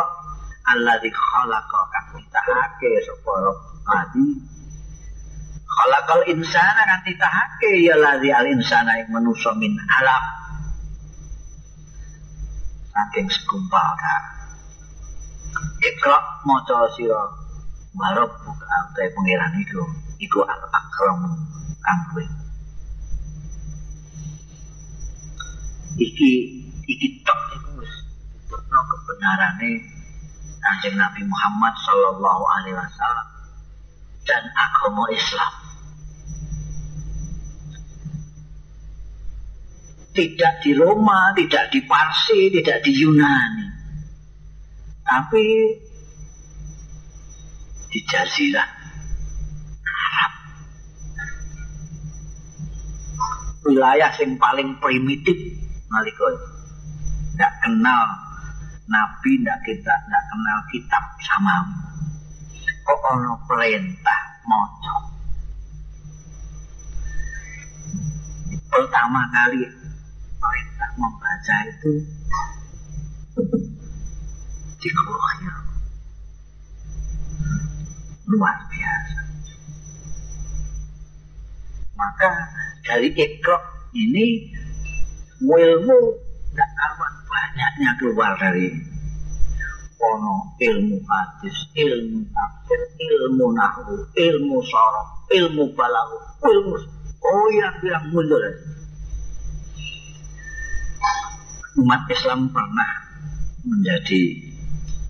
Alladhi khalaqa kang ditahake sapa rabbadi. Khalaqal insana kan ditahake ya ladzi al insana yang manusa min alam. Saking segumpal ta. Ikra maca sira warab buka te pangeran iku iku al akram kang. Iki iki tok iku wis kebenarane Kanjeng Nabi Muhammad sallallahu alaihi wasallam dan agama Islam. Tidak di Roma, tidak di Parsi, tidak di Yunani. Tapi di Jazirah Arab. Wilayah yang paling primitif nalika tidak kenal Nabi, tidak kita, tidak kenal kitab samawi kok ono perintah moco. Pertama kali perintah membaca itu di Kroasia. Luar biasa. Maka dari ikro ini ilmu tidak karuan banyaknya keluar dari ono ilmu hadis, ilmu tafsir, ilmu nahwu, ilmu sorok, ilmu balaghah, ilmu oh yang bilang mundur. Umat Islam pernah menjadi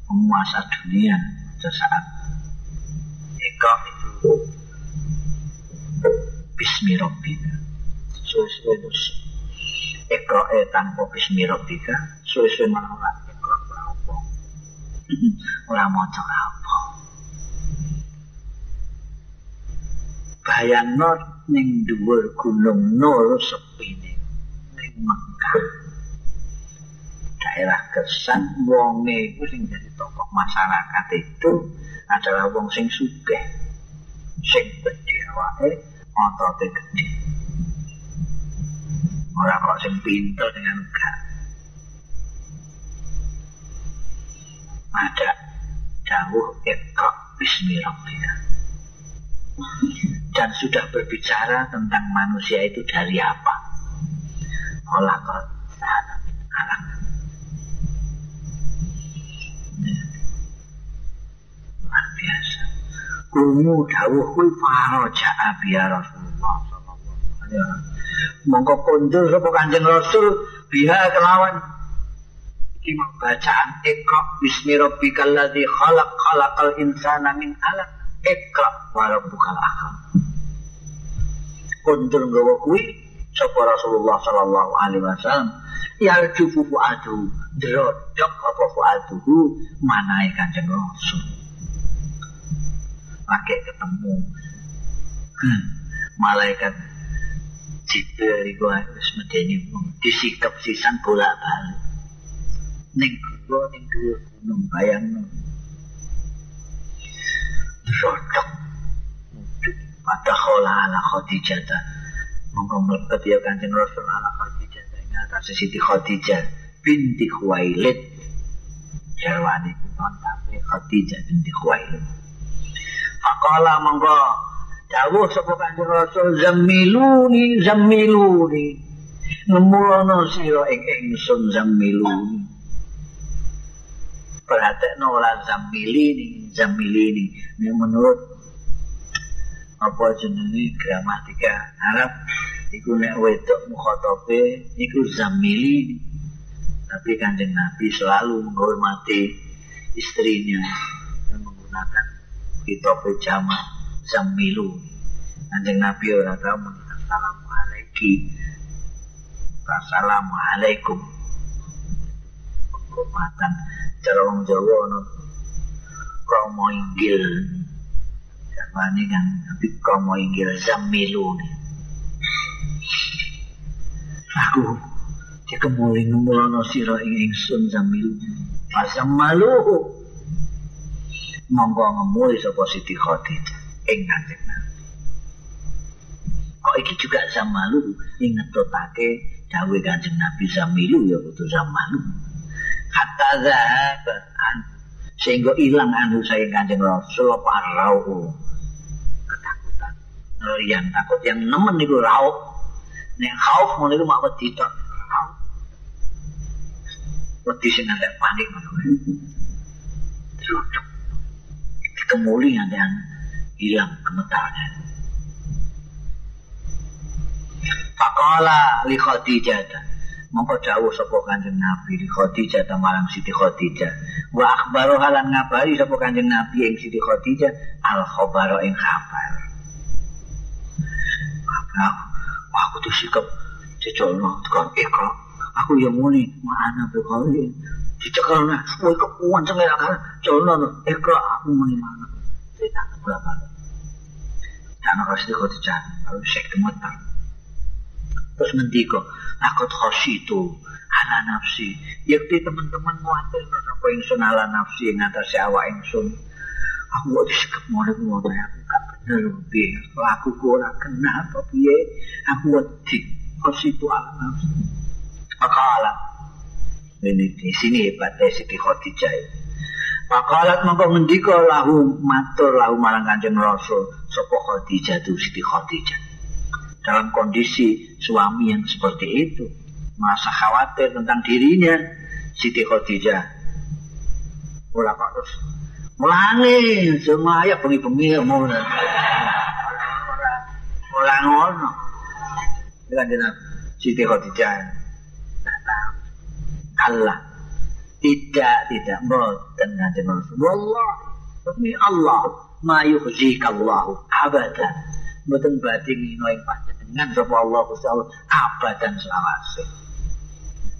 penguasa dunia pada Eka itu Bismi Rabbika suwe-suwe terus Eka eh tanpa Bismi Rabbika suwe-suwe malah Eka apa? Ora maca apa. Bayangno ning dhuwur gunung Nur sepine. Ning Mekah daerah kesan wonge iku sing jadi tokoh masyarakat itu adalah wong sing sugih sing gede awake otote gede ora kok sing pinter dengan enggak ada dawuh ikra bismi rabbika. Dan sudah berbicara tentang manusia itu dari apa? Olah kok alam luar biasa Kumu dawuh kuwi faraja biya Rasulullah sallallahu alaihi wasallam. Mongko kondur sapa Kanjeng Rasul biha kelawan iki mau bacaan Iqra bismi rabbikal ladzi khalaq khalaqal insana min 'alaq Iqra wa rabbukal akram. Kondur nggawa kuwi sapa Rasulullah sallallahu alaihi wasallam yarju fuadu drodok apa fuaduhu manae Kanjeng Rasul. Pakai ketemu. Hmm. malaikat Jibril itu harus medeni disikap sisan bolak balik ning gua ning dua gunung bayang rodok. Pada khola ala khadijah monggo mlebet ya kanjeng rasul ala khadijah ing atas siti khadijah binti khuwailid. Jarwani pun tapi khadijah binti khuwailid Faqala monggo. Dawuh sapa Kanjeng Rasul zamiluni zamiluni. Ngemulono sira ing ingsun zamiluni. Perhatekno ora zamilini zamilini. Ini menurut apa jenenge gramatika Arab iku nek wedok mukhatabe iku zamilini. Tapi kanjeng Nabi selalu menghormati istrinya menggunakan kitab jama zamilu kanjeng Nabi ora tau assalamualaikum. Assalamualaikum. Penghormatan cara wong Jawa ono. Kromo inggil? Japane kan tapi kromo inggil zamilu aku dikemuli ngemulono sira ing ingsun zamilu pasang malu monggo ngemuli sapa Siti Khadijah. Ing kanjeng. Kok iki juga zamalu ing ngetutake dawuh kanjeng Nabi zamilu ya kudu zamalu. Kata zahaban sehingga hilang anu saya kanjeng Rasul apa rauh? Ketakutan. Yang takut yang nemen itu rauh. Nek khauf ngono iku mak wedi tok. Wedi sing panik ngono kemuli yang hilang gemetarnya. Pakola li Khadijah mongko dawuh sapa Kanjeng Nabi li Khadijah ta marang Siti Khadijah. Wa akhbaru halan ngabari sapa Kanjeng Nabi ing Siti Khadijah al khabara ing kabar. Aku tuh sikap dicolno tekan ikra. Aku ya muni mana bekali dicekal nah, kowe kok kuwanceng ya kan colno ikra aku muni mana. Cerita berapa? Karena harus dikotijah, harus cek gemetar. Terus ngendiko, takut khosi itu ala nafsi. Yakti teman-teman muatir apa yang sun ala nafsi yang atas awak yang. Aku gak disekep mulai mulai aku gak bener lebih. Aku kurang kena apa biye. Aku gak di khosi itu ala nafsi. Maka ala. Ini di sini hebatnya Siti Khadijah itu. Pakalat mongko ngendika lahu matur lahu marang Kanjeng Rasul sapa Khadijah tu Siti Khadijah. Dalam kondisi suami yang seperti itu, merasa khawatir tentang dirinya, Siti Khadijah Ora kok terus mulane semua ya bengi-bengi ngono. Ora ngono. Dengan Siti Khadijah. Allah. Tidak, tidak. Boten nanti Rasul. Wallah. Demi Allah. Ma yukhzikallahu abadan. Boten badhe ngino ing panjenengan sapa Allah Allah abadan selawase.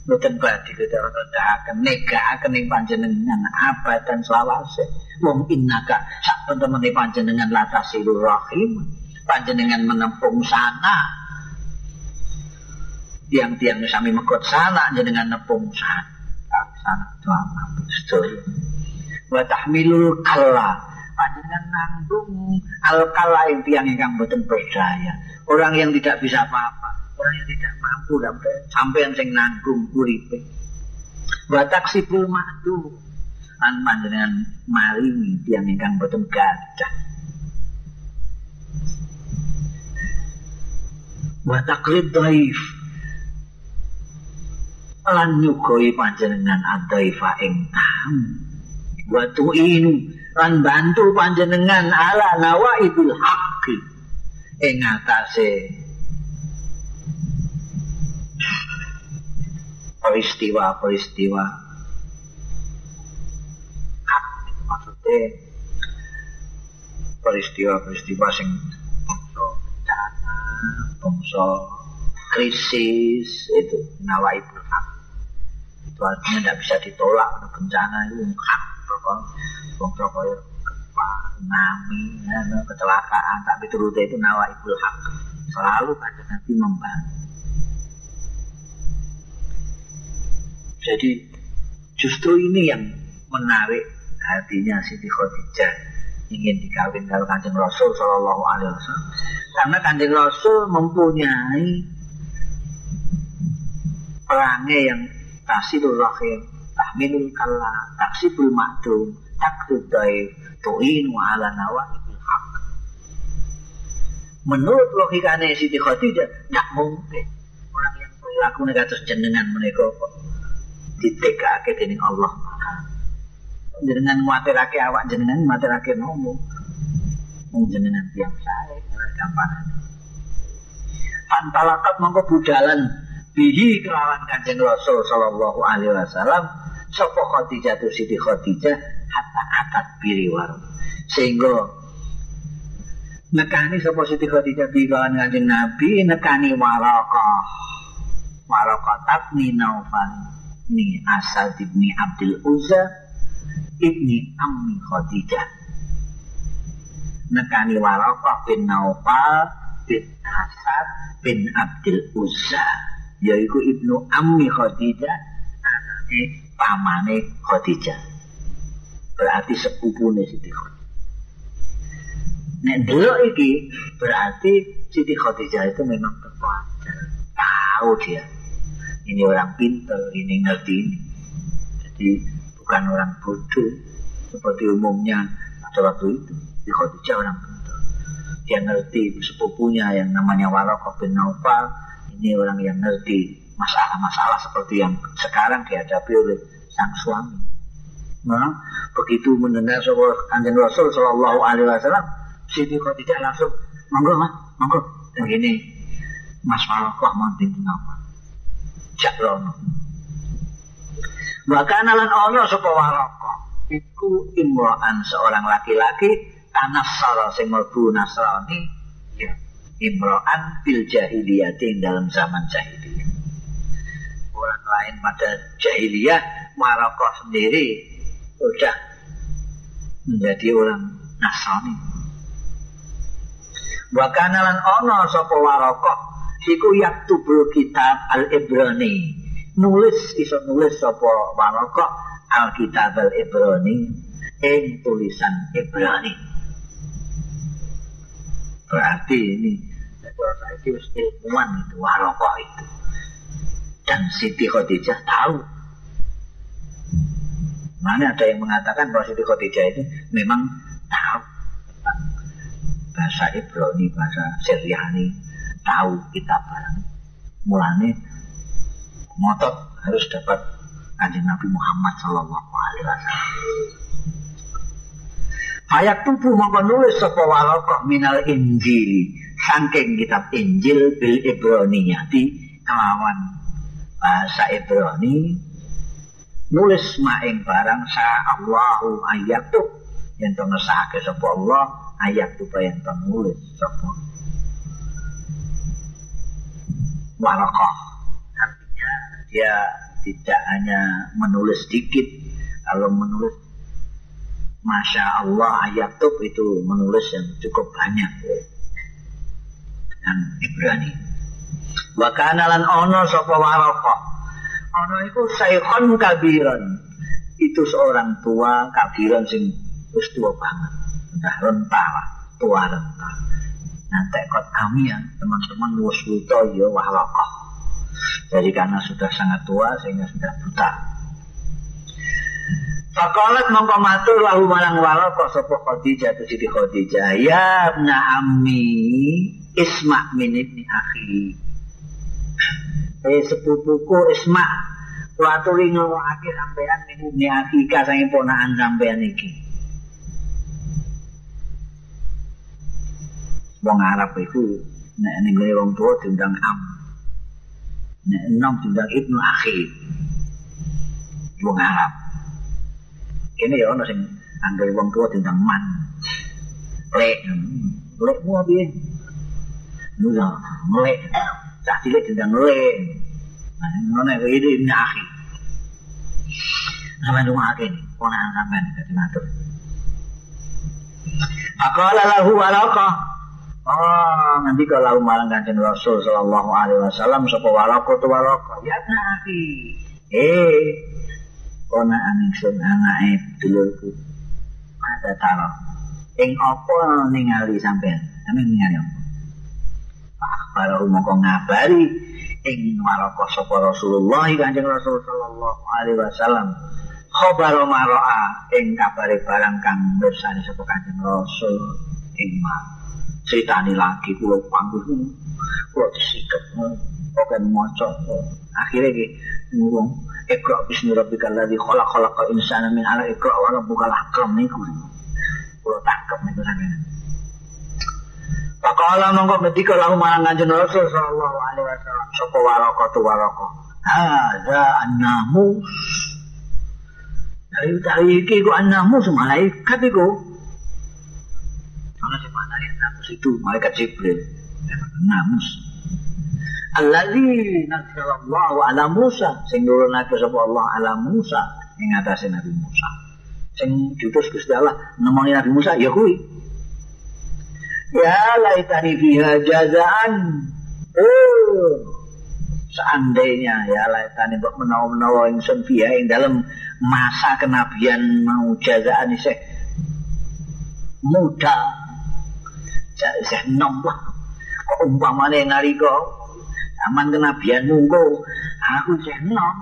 Boten badhe kita rendahaken negakaken ing panjenengan abadan selawase. Wong innaka sak temene panjenengan latasilur rahim. Panjenengan menempung sana tiang-tiang sami mekot sana jenengan nepung sana. Sana doa sedaya wa tahmilul kalla. Panjenengan nanggung. Al yang tiang ingkang boten berdaya orang yang tidak bisa apa-apa. Orang yang tidak mampu sampai yang sing nanggung uripe. Wa taksibul ma'du. Lan panjenengan maringi tiang ingkang boten gadah wa dhaif lan nyugoi panjenengan adaifa ing tamu. Wa tu'inu lan bantu panjenengan ala nawaidul haqqi. Ing atase peristiwa-peristiwa maksudnya peristiwa-peristiwa sing bangsa krisis itu nawaibul hak itu artinya tidak bisa ditolak. Bencana itu hak pokok pokok gempa tsunami ya, kecelakaan. Tapi turutnya itu nawa ibul hak selalu pada nabi membantu jadi justru ini yang menarik hatinya Siti Khadijah ingin dikawin kalau kanjeng Rasul Shallallahu Alaihi Wasallam. Karena kanjeng Rasul mempunyai perangai yang tasilul rahim. Tahmilul kalla taksibul ma'dum takdud daif tu'inu ala nawaibul haq. Menurut logikanya Siti Khadijah tidak mungkin orang yang perilaku negatif jenengan mereka kok ditegake dening Allah. Jenengan muatirake awak jenengan muatirake nomo mung jenengan tiang saya gampang. Pantalakat mongko budalan bihi kelawan kanjeng Rasul sallallahu alaihi wasallam sapa Khadijah tu Siti Khadijah hatta akat biriwar sehingga nekani sapa Siti Khadijah bi kelawan kanjeng Nabi nekani Waraqah. Waraqah tabni Naufal ni Asad ibni Abdul Uzza ibni Ammi Khadijah. Nekani Waraqah bin Naufal bin Asad bin Abdul Uzza yaitu ibnu Ammi Khadijah anaknya pamane Khadijah. Berarti sepupune Siti Khadijah. Nek delok iki berarti Siti Khadijah itu memang terpelajar. Tahu dia. Ini orang pintar ini ngerti ini. Jadi bukan orang bodoh. Seperti umumnya pada waktu itu Siti Khadijah orang pintar dia ngerti sepupunya yang namanya Waraqah bin Naufal ini orang yang ngerti masalah-masalah seperti yang sekarang dihadapi oleh sang suami. Nah, begitu mendengar sebuah kanjeng Rasul Shallallahu Alaihi Wasallam, Siti Khadijah langsung, monggo mas, monggo. Dan gini, Mas Warokoh mau timpun apa? Jakrono. Bahkan alan ono sapa Warokoh, iku imro'an seorang laki-laki tanah sing mlebu Nasrani, imro'an fil jahiliyah dalam zaman jahiliyah. Orang lain pada jahiliyah, Marokoh sendiri sudah menjadi orang Nasrani. Bahkan lan ono sapa Warokoh iku yaktubul kitab al-Ibrani. Nulis iso nulis sapa Warokoh al-kitab al-Ibrani ing tulisan Ibrani. Berarti ini saya itu ilmuwan itu, warokoh itu. Dan Siti Khadijah tahu. Mana ada yang mengatakan bahwa Siti Khadijah itu memang tahu bahasa Ibrani, bahasa Syriani, tahu kitab barang. Mulanya motot harus dapat kanjeng Nabi Muhammad Sallallahu Alaihi Wasallam. Ayat tubuh mongko nulis sapa waraqah minal Injil. Saking kitab Injil bil Ibroniyati kelawan bahasa Ibrani. Nulis maing barang sa Allahu ayat tuh yang to ngesake sapa Allah ayat tuh yang nulis sapa artinya dia tidak hanya menulis sedikit kalau menulis Masya Allah ayat tuh itu menulis yang cukup banyak dengan Ibrani. Wakana lan ono sapa waraka. Ono iku saykhon kabiran. Itu seorang tua kabiran sing wis tua banget. Udah renta lah, tua renta. Nanti kot kami ya, teman-teman wis ya waraka. Jadi karena sudah sangat tua sehingga sudah buta. Fakolat mongko matur lahu marang waraka sapa Khadijah tu Siti Khadijah. Ya ibna ammi Isma min ibni akhi. Eh sepupuku Isma kula aturi ngrungokake sampean min ibni akhi ka sange ponakan sampean iki. Wong Arab iku nek ning wong tuwa diundang am. Nek enom diundang ibnu akhi. Wong Arab. Ini ya ono sing anggere wong tuwa diundang man. Lek, lek mu piye? Nusa, melek. Cah cilik diundang lek. Nah, ngono kaya itu ibnu akhi. Sampai rumah akhi ini, ponakan sampean dadi matur. Aqala lahu walaqa. Oh, nanti kalau malang kanjeng Rasul sallallahu alaihi wasallam sapa walaqa tu walaqa. Ya akhi. Eh, ponakan ingsun anake dulurku. Ada taro. Ing apa ningali sampean? Sampean ningali apa? Akhbarahu moko ngabari ing waraka sapa Rasulullah Kanjeng Rasul sallallahu alaihi wasallam. Khabar maro'a ing kabare barang kang mirsani sapa Kanjeng Rasul ing ma. Critani lagi kula panggung kula disikep pokoke maca akhirnya ki Iqra bismi rabbikal ladzi khalaq khalaqal insana min 'alaq iqra wa rabbukal akram niku. Kula tangkep niku sampeyan. Pakala mongko ngendika lahu marang Kanjeng Rasul sallallahu alaihi wasallam sapa waraka tu waraka. Hadza annamus. Dari tadi iki ku annamus malaikat iku. Ana sing maknane annamus itu malaikat Jibril. Annamus. Alladzi nazzalallahu ala Musa sing nurunake sapa Allah ala Musa ing atase Nabi Musa. Sing diutus Gusti Allah nemoni Nabi Musa ya kuwi. Ya laitani fiha jazaan. Oh, seandainya ya laitani mbok menawa-menawa ingsun fiha ing dalam masa kenabian mau jazaan isih muda. Isih nom lah. Kok umpamane nalika aman kenabian mungko aku isih nom.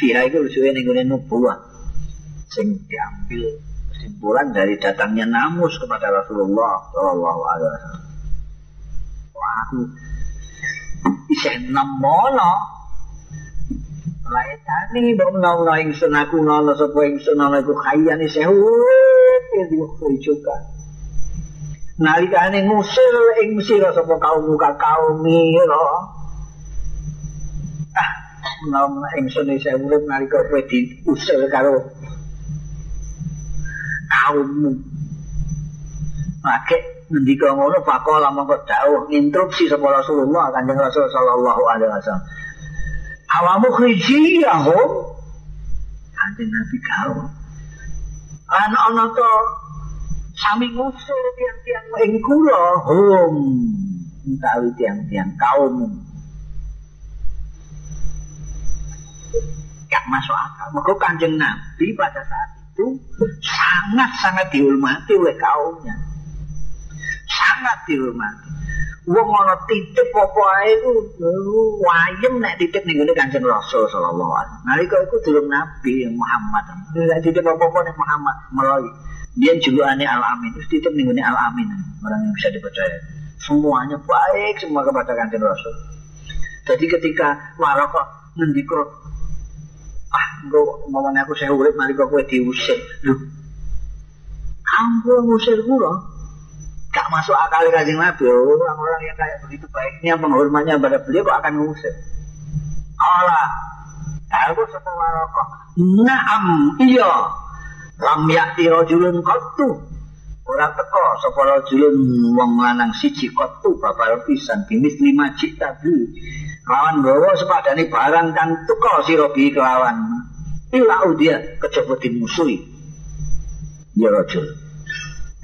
Fiha itu lusuhe ning ngene nubuwah sing diambil kesimpulan dari datangnya namus kepada Rasulullah Shallallahu Alaihi Wasallam. Wah, aku isih nemono. Lae tani mbok menawa ingsun aku ngono sapa ingsun ana iku khayan isih urip waktu juga. Nalikane musil ing Mesir sapa kaum muka kaum mira. Ah, menawa ingsun isih urip nalika kowe diusil karo kaummu. Pakai ngendika ngono pakola mongko dawuh instruksi sapa Rasulullah Kanjeng Rasul sallallahu alaihi wasallam. Awamu khrijiyahum Kanjeng Nabi kau. Ana ana to sami ngusul tiang-tiang ing kula hum utawi tiang-tiang kaum. Gak masuk akal. Mergo Kanjeng Nabi pada saat itu sangat-sangat dihormati oleh kaumnya. Sangat dihormati. Wong ana titip apa ae iku wayem nek titip ning ngene Kanjeng Rasul sallallahu alaihi wasallam. Nalika iku durung Nabi Muhammad. Nek titip apa-apa ning Muhammad melalui dia julukane Al-Amin. Terus titip ning Al-Amin. Orang yang bisa dipercaya. Semuanya baik semua kepada Kanjeng Rasul. Jadi ketika Waraka ngendika ah engko umpamane aku saya urip kok kowe diusir lho ampun ngusir kula gak masuk akal kanjeng Nabi. Orang-orang yang kayak begitu baiknya penghormatnya pada beliau kok akan ngusir. Allah aku sapa waraka naam iya. Lam yakti rajulun qattu. Ora teko sapa rajulun wong lanang siji qattu babar pisan bimis lima cita beli lawan gawa sepadane barang kan teko sira bi kelawan. Ila dia kejaba dimusuhi. Ya rajul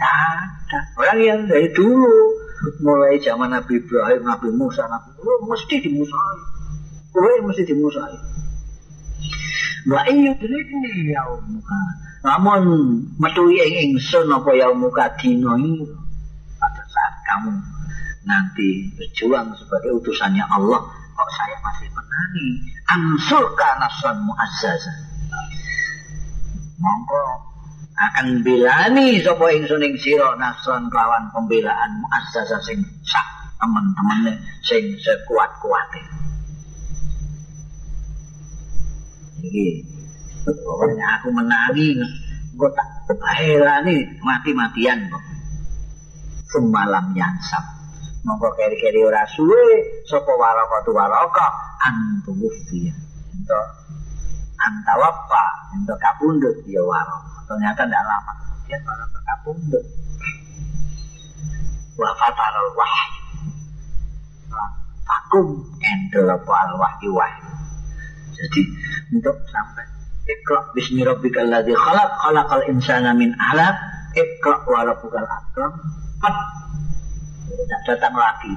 ada orang yang dari dulu mulai zaman Nabi Ibrahim, Nabi Musa, Nabi Nuh mesti dimusuhi. Kowe mesti dimusuhi. Wa iya ini ya muka. Namun metuhi ing ingsun apa ya muka dino ini pada saat kamu nanti berjuang sebagai utusannya Allah kok saya masih menangi ansurka nafsan muazzazah monggo akan bilani sapa ingsun ing sira nasron kelawan pembelaan muazzazah sing sak teman-teman sing sekuat-kuate iki pokoknya aku menangi kok tak belani mati-matian kok. Semalam yansap monggo keri-keri ora suwe sapa waraka tu waraka antuwfiya ento antawapa ento kapundhut ya waraka ternyata tidak lama kemudian waraka kapundhut wa fatarul wahyu vakum endel al wahyu wahyu jadi untuk sampai Iqra bismi rabbikal ladzi khalaq khalaqal insana min 'alaq Iqra wa rabbukal akram Pat. Tidak datang lagi.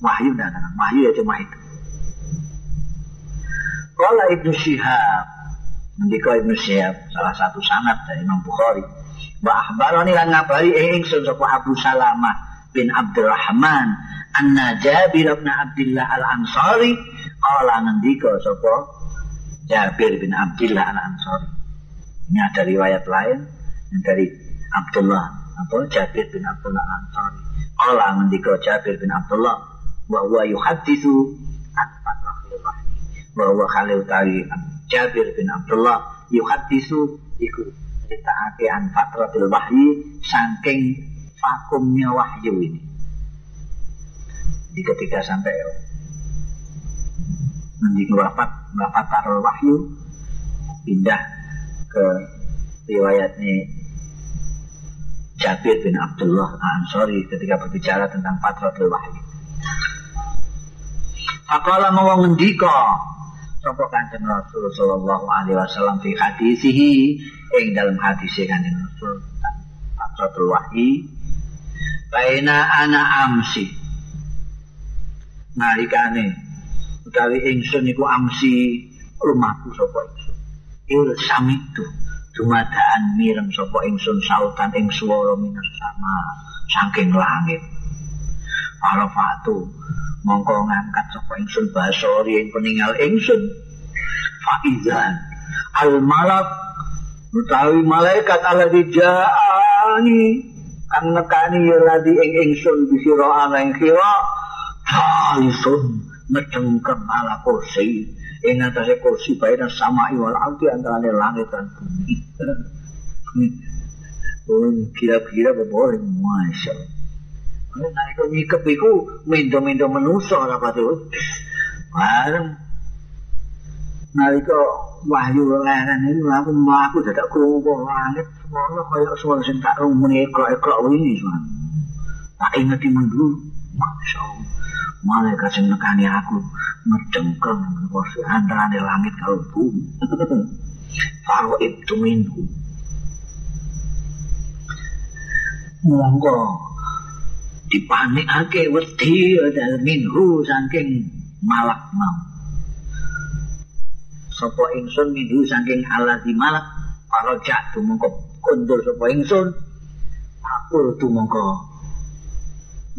Wahyu datang. Wahyu ya cuma itu. Kala Ibnu Syihab. Mendika Ibnu Syihab. Salah satu sanad dari Imam Bukhari. Wa ahbarani lan ngabari ing ingsun sapa Abu Salamah bin Abdurrahman anna Jabir bin Abdullah Al-Ansari qala ngendika sapa Jabir bin Abdullah Al-Ansari. Ini ada riwayat lain dari Abdullah atau Jabir bin Abdullah Al-Ansari. Qala ngendika Jabir bin Abdullah wa huwa yuhadditsu an huwa khalil Jabir bin Abdullah yuhadditsu iku ceritaake an fatratil wahyi saking vakumnya wahyu ini. Jadi ketika sampai nanti wafat wafat taruh wahyu pindah ke riwayatnya Jabir bin Abdullah Ansori ketika berbicara tentang Fatratul Wahyu. Faqala mau ngendika sapa Kanjeng Rasul sallallahu alaihi wasallam fi hadisihi ing dalam hadis Kanjeng Rasul Fatratul Wahyi baina ana amsi. Nalikane utawi ingsun iku amsi rumahku sapa ingsun? Il samitu dumadaan mireng sapa ingsun sautan ing swara minas sama saking langit. Arafatu mongko ngangkat sapa ingsun basori ing peninggal ingsun. Faizan al malak utawi malaikat ala dijaani kan nekani ya ladi ing ingsun bisira ana ing kira halisun ngedengkem ala kursi. Ing atase kursi baina sama wal ardi antara langit dan bumi. Oh kira-kira boleh? Masya Allah nah itu nyikep itu mendo-mendo menusa rapat itu bareng. Nalika wahyu leren itu aku aku dadak krungu langit. Semono kaya suara sing tak rumuni ekok-ekok wingi tak inget dulu. Masya Allah. Malaikat sing nekani aku ngedengkeng kursi antara langit kalau bumi. Faro itu minggu. Monggo dipanikake wedi dal minhu saking malak mau. Sapa ingsun minhu saking alati malak? Para jatuh mongko kondur sapa ingsun aku tu mongko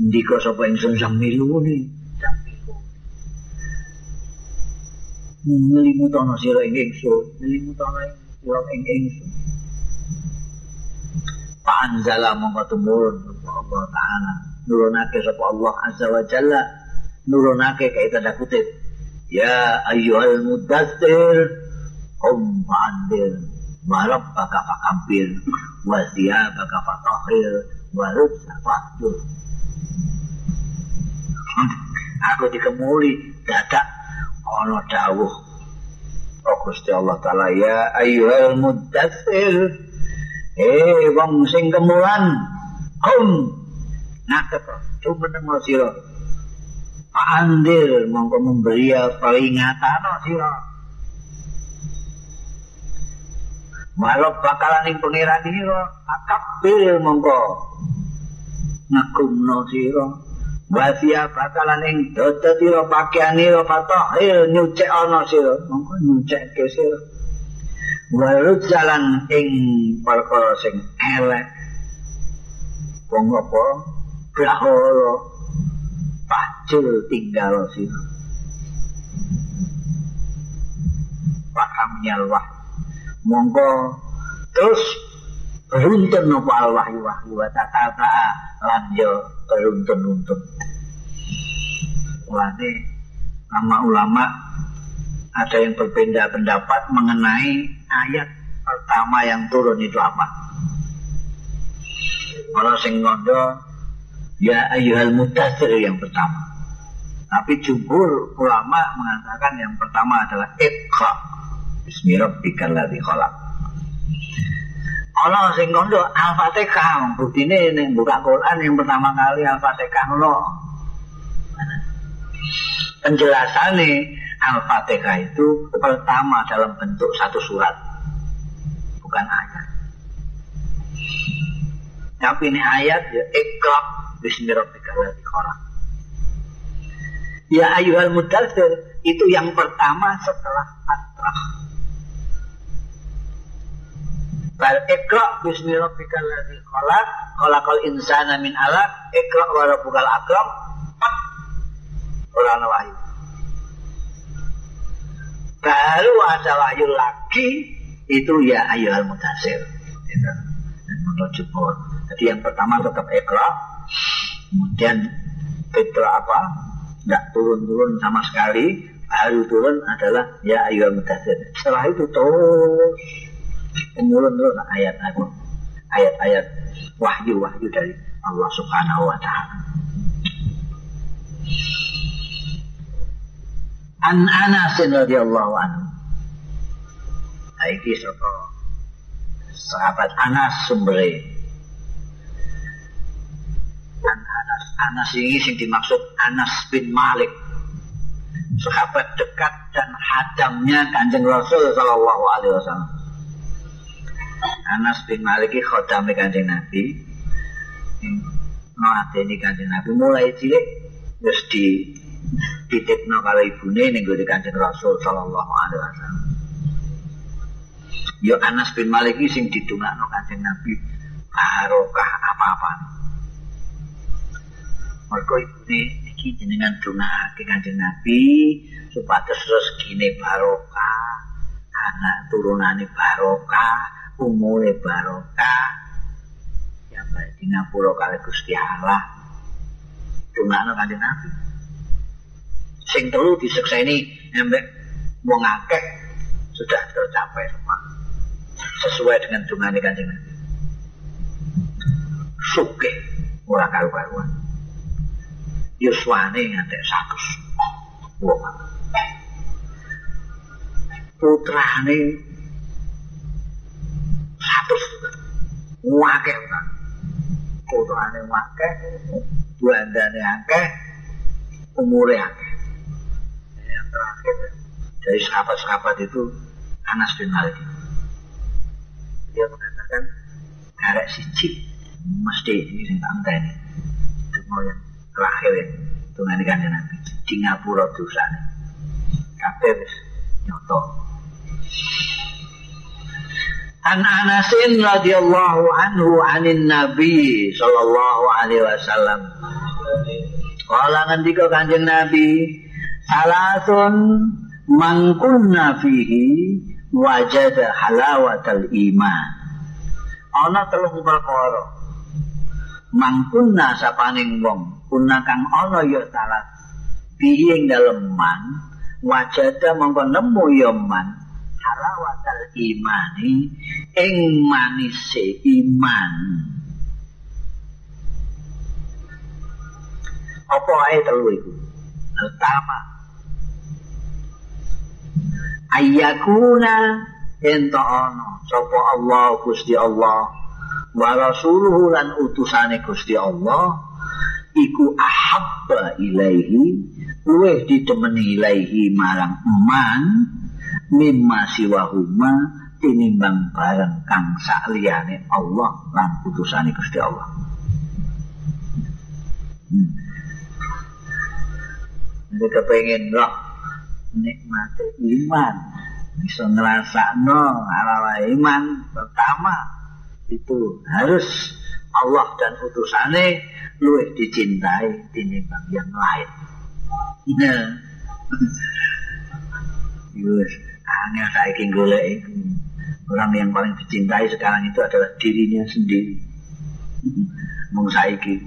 ndika sapa ingsun samilu ni nelimutono sira ing ingsun nelimutono sira ing ingsun. Panjala mongko tumurun Allah Ta'ala nurunake sapa Allah Azza wa Jalla nurunake kayak tanda kutip Ya ayyuhal mudaththir Qum fa'andir Wa rabbaka fakabbir Wa thiyabaka fatahhir Wa fahdur. Aku dikemuli dadak ana dawuh. Oh Gusti Allah Ta'ala ya ayyuhal mudaththir Eh wong sing kemulan Qum Nakep Cumeneng sira Andir mongko memberi peringatan sira. Walau bakalan ing pangeran sira, akabir mongko ngagumno sira. Wasia bakalan ing dodo sira pakaian sira patahil nyucek ana sira, mongko nyucekke sira. Walut jalan ing perkara sing elek. Wong apa? Brahara pacul tinggal sira paham nyalwah. Monggo. Terus beruntun nopo al wahyu wahyu wa tatata lan yo beruntun untun Mulane nama ulama ada yang berbeda pendapat mengenai ayat pertama yang turun itu apa. Kalau sing ngondo Ya ayyuhal mutasir yang pertama. Tapi jumhur ulama mengatakan yang pertama adalah Iqra. Bismillahirrahmanirrahim khalaq. Ana sing kondo Al-Fatihah, budine ning buka Quran yang pertama kali Al-Fatihah ngono. Penjelasannya Al-Fatihah itu pertama dalam bentuk satu surat. Bukan ayat. Tapi ini ayat ya Iqra Bismillahirrahmanirrahim. Ya ayuhal mudathir itu yang pertama setelah atrah. Bal ikra bismillahirrahmanirrahim ladzi khalaq khalaqal insana min alaq ikra wa rabbukal akram Quran wahyu. Baru ada wahyu lagi itu ya ayuhal mudathir. Itu menurut jumhur. Jadi yang pertama tetap ikra, kemudian fitrah apa? Nggak turun-turun sama sekali. Baru turun adalah ya ayu mudasir setelah itu terus menurun turun ayat aku. Ayat-ayat wahyu-wahyu dari Allah Subhanahu wa taala. An Anas radhiyallahu anhu. Iki sapa sahabat Anas sumbere An Anas. Anas ini sing dimaksud Anas bin Malik. Sahabat dekat dan hadamnya Kanjeng Rasul sallallahu alaihi wasallam. Anas bin Malik iki khodame Kanjeng Nabi. ini Kanjeng Nabi mulai cilik wis di titipno karo ibune ning gone Kanjeng Rasul sallallahu alaihi wasallam. Yo Anas bin Malik iki sing didongakno Kanjeng Nabi barokah apa-apa. Mergo ibune iki jenengan donakake Kanjeng Nabi supados rezekine barokah, anak turunane barokah, umure barokah. Ya baik di kali Gusti Allah. Donakno Kanjeng Nabi. Sing telu disekseni embek wong akeh sudah tercapai semua sesuai dengan dungane Kanjeng Nabi. Sugih ora karu-karuan yuswane ngantek satus. Wong putrane satus. Wakeh kan putrane wakeh buandane akeh umure akeh. Yang terakhir dari sahabat-sahabat itu Anas bin Malik. Dia mengatakan karek siji mesti ini sing tak itu mau yang terakhir ya ikan Nabi di ngapura dosa kabeh wis nyoto An Anasin radhiyallahu anhu anin Nabi sallallahu alaihi wasallam. Kala ngendika Kanjeng Nabi, salasun mangkunna fihi wajada halawatal iman. Ana telung perkara. Mangkunna sapaning wong kuna kang ana ya salah. Bihi ing dalem man wajada mongko nemu ya man. Halawatal imani ing manise iman. Apa ae telu iku? Pertama ayyakuna ento ana sapa Allah Gusti Allah wa rasuluhu lan utusane Gusti Allah iku ahabba ilaihi luweh ditemeni ilaihi marang eman mimma siwahuma tinimbang bareng kang sakliyane Allah lan utusane Gusti Allah hmm. Jadi kepengen roh nikmati iman bisa ngerasa no ala iman pertama itu harus Allah dan utusannya luwih dicintai tinimbang yang lain. Nah, Yus, angel saiki golek itu. Orang yang paling dicintai sekarang itu adalah dirinya sendiri. Mau saiki.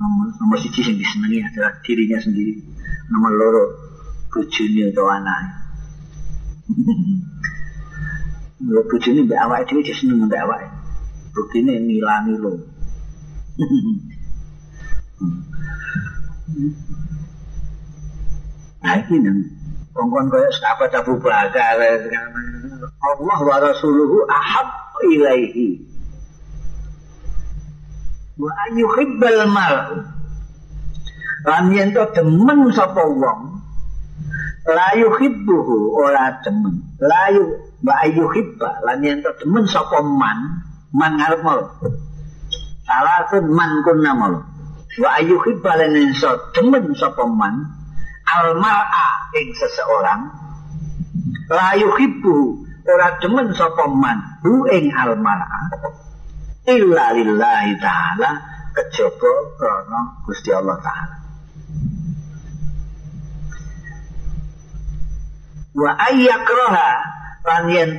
Nomor, nomor siji yang disenangi adalah dirinya sendiri. Nomor loro, bujuni atau anaknya. Mbak awak itu dia seneng awak. Buktinya ngilangi lo. Nah ini nang kongkon kaya sahabat Abu Bakar Allah wa Rasuluhu ahab ilaihi wa ayyuhibbal mal lan yen to demen sapa wong la yuhibbuhu ora demen la yu wa ayyuhibba lan yen to demen sapa man man ngarep mal salah man kunna mal wa ayyuhibba lan yen to demen sapa man almar'a ing seseorang la yuhibbu ora demen sapa man hu ing almar'a illa lillahi taala kejaba krana Gusti Allah taala. Wa ayyakraha lan yen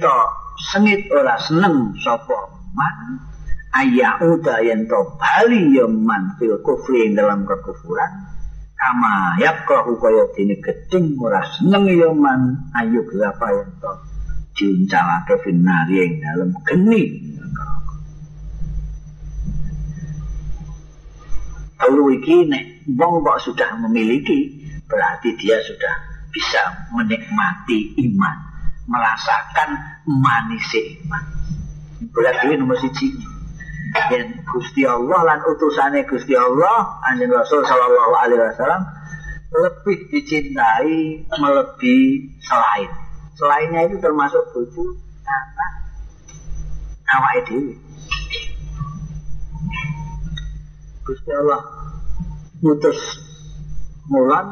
sengit ora seneng sapa man ayyauda yen to bali ya man fil kufri dalam kekufuran. Kama yakrahu kaya dene gedeng ora seneng ya man ayo apa yang to diuncalake finari ing dalem geni. Kalau iki nek wong kok sudah memiliki berarti dia sudah bisa menikmati iman, merasakan manis iman. Berarti nomor siji. Yen Gusti Allah lan utusane Gusti Allah anjing Rasul sallallahu alaihi wasallam lebih dicintai melebihi selain. Selainnya itu termasuk bojo anak awake dhewe. Gusti Allah mutus mulan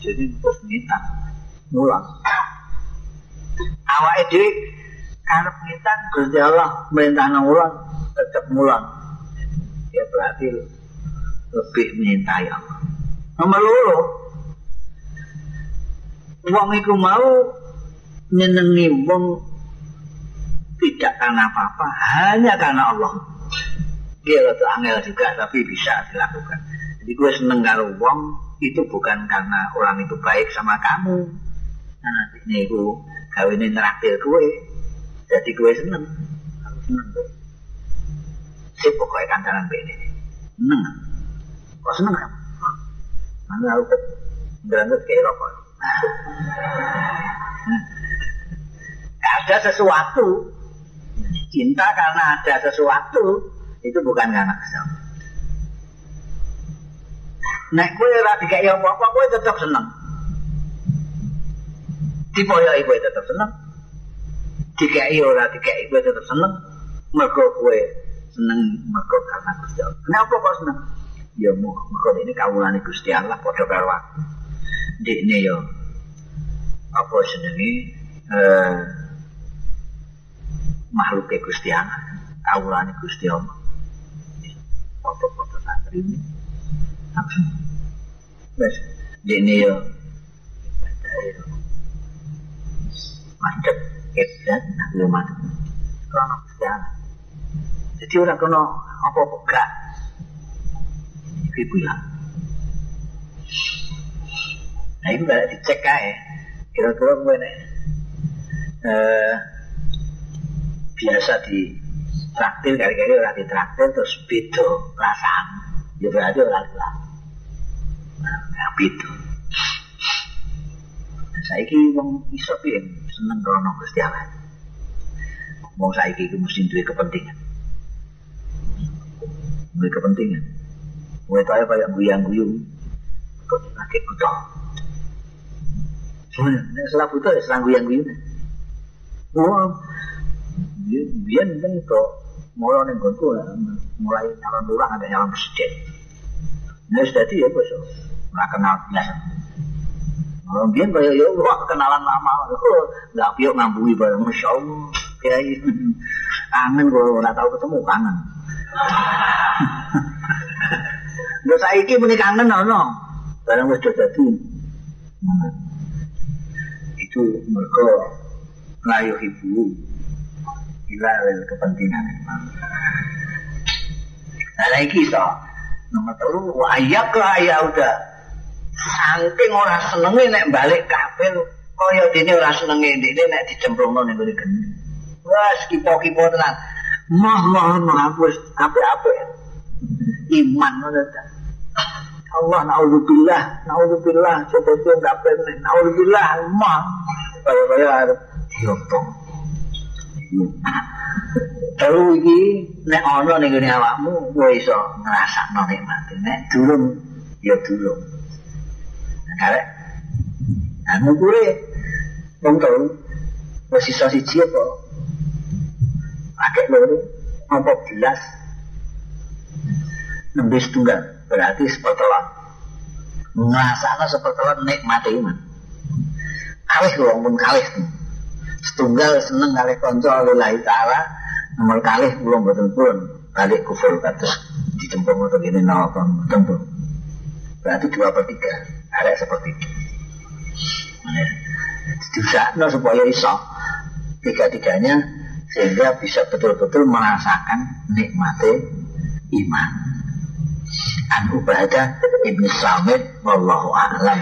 jadi mutus nita mulan. Awake dhewe karep ngitan Gusti Allah merintah ulang tetap mulang. Ya berarti lebih mencintai Allah. Nomor loro wong iku mau nyenengi wong tidak karena apa-apa hanya karena Allah. Dia rada angel juga tapi bisa dilakukan. Jadi gue seneng karo wong itu bukan karena orang itu baik sama kamu. Nah nih gue kawinin neraktir gue jadi gue seneng. Aku seneng. Gue si pokoknya kancanan bini seneng. Kok seneng kan mana aku? Berangkat kayak rokok. Ada sesuatu. Cinta karena ada sesuatu itu bukan karena kesal Nek kue ora dikai apa-apa, kue tetap seneng. Dipoyoi kue tetap seneng dikai ora dikai. Gue tetap seneng. Mergo gue seneng mergo karena Gusti Allah. Kenapa kok seneng? Ya mergo ini kawulane Gusti Allah padha karo aku. Ndekne yo apa jenenge? Eh makhluk Gusti Allah kawulane Gusti Allah. Foto-foto santri ini? Wes ndekne yo macet dan agama krono sejarah. Jadi orang kena apa-apa gak ibu ya. Nah itu gak dicek aja. Kira-kira gue nih eh, biasa di traktir kali-kali orang di traktir terus beda perasaan. Ya berarti orang hilang. Nah, beda. Nah, saiki wong iso piye seneng rono Gusti Allah. Wong saiki iki mesti duwe kepentingan. Duwe kepentingan. Kowe kaya kaya guyang-guyung. Kok lagi buta. Nek salah buta ya serang guyang-guyung. Wah, biar kan kok mulai ning gonku mulai calon lurah ada calon presiden. Nah, jadi ya bos, nggak kenal biasa. Kalau biar kaya ya wah kenalan lama, nggak piok ngambui bareng, masya Allah, kayak kangen gue nggak tahu ketemu kangen. Lho saiki muni kangen ono. Barang wis dadi. Itu mereka layu ibu. Ila kepentingan. Nah lagi so nomor telu wayak lah ya udah saking ora senenge nek balik kabel kaya dene ora senenge dene nek dicemplungno ning ngene geni wah kipo-kipo tenan. Mah mah menghapus apik-apik. Iman ngono Allah naudzubillah naudzubillah coba tuh nggak pernah naudzubillah mah. Kayak kayak harus diopong Terus iki nek ana ning ngene awakmu kowe iso ngrasakno nikmat. Nek durung ya durung. Arek anu kure wong tau wis iso siji apa? Akeh loro apa belas nembe setunggal berarti sepertelan ngrasakno sepertelan nikmati iman. Kalih wong pun kalih. Setunggal seneng kalih kanca lillahi taala nomor kali belum betul pun balik kufur kata dicempung atau gini nol betul berarti dua per tiga ada seperti itu no supaya iso. Tiga-tiganya sehingga bisa betul-betul merasakan nikmati iman. An ubadah ibn Samit wallahu a'lam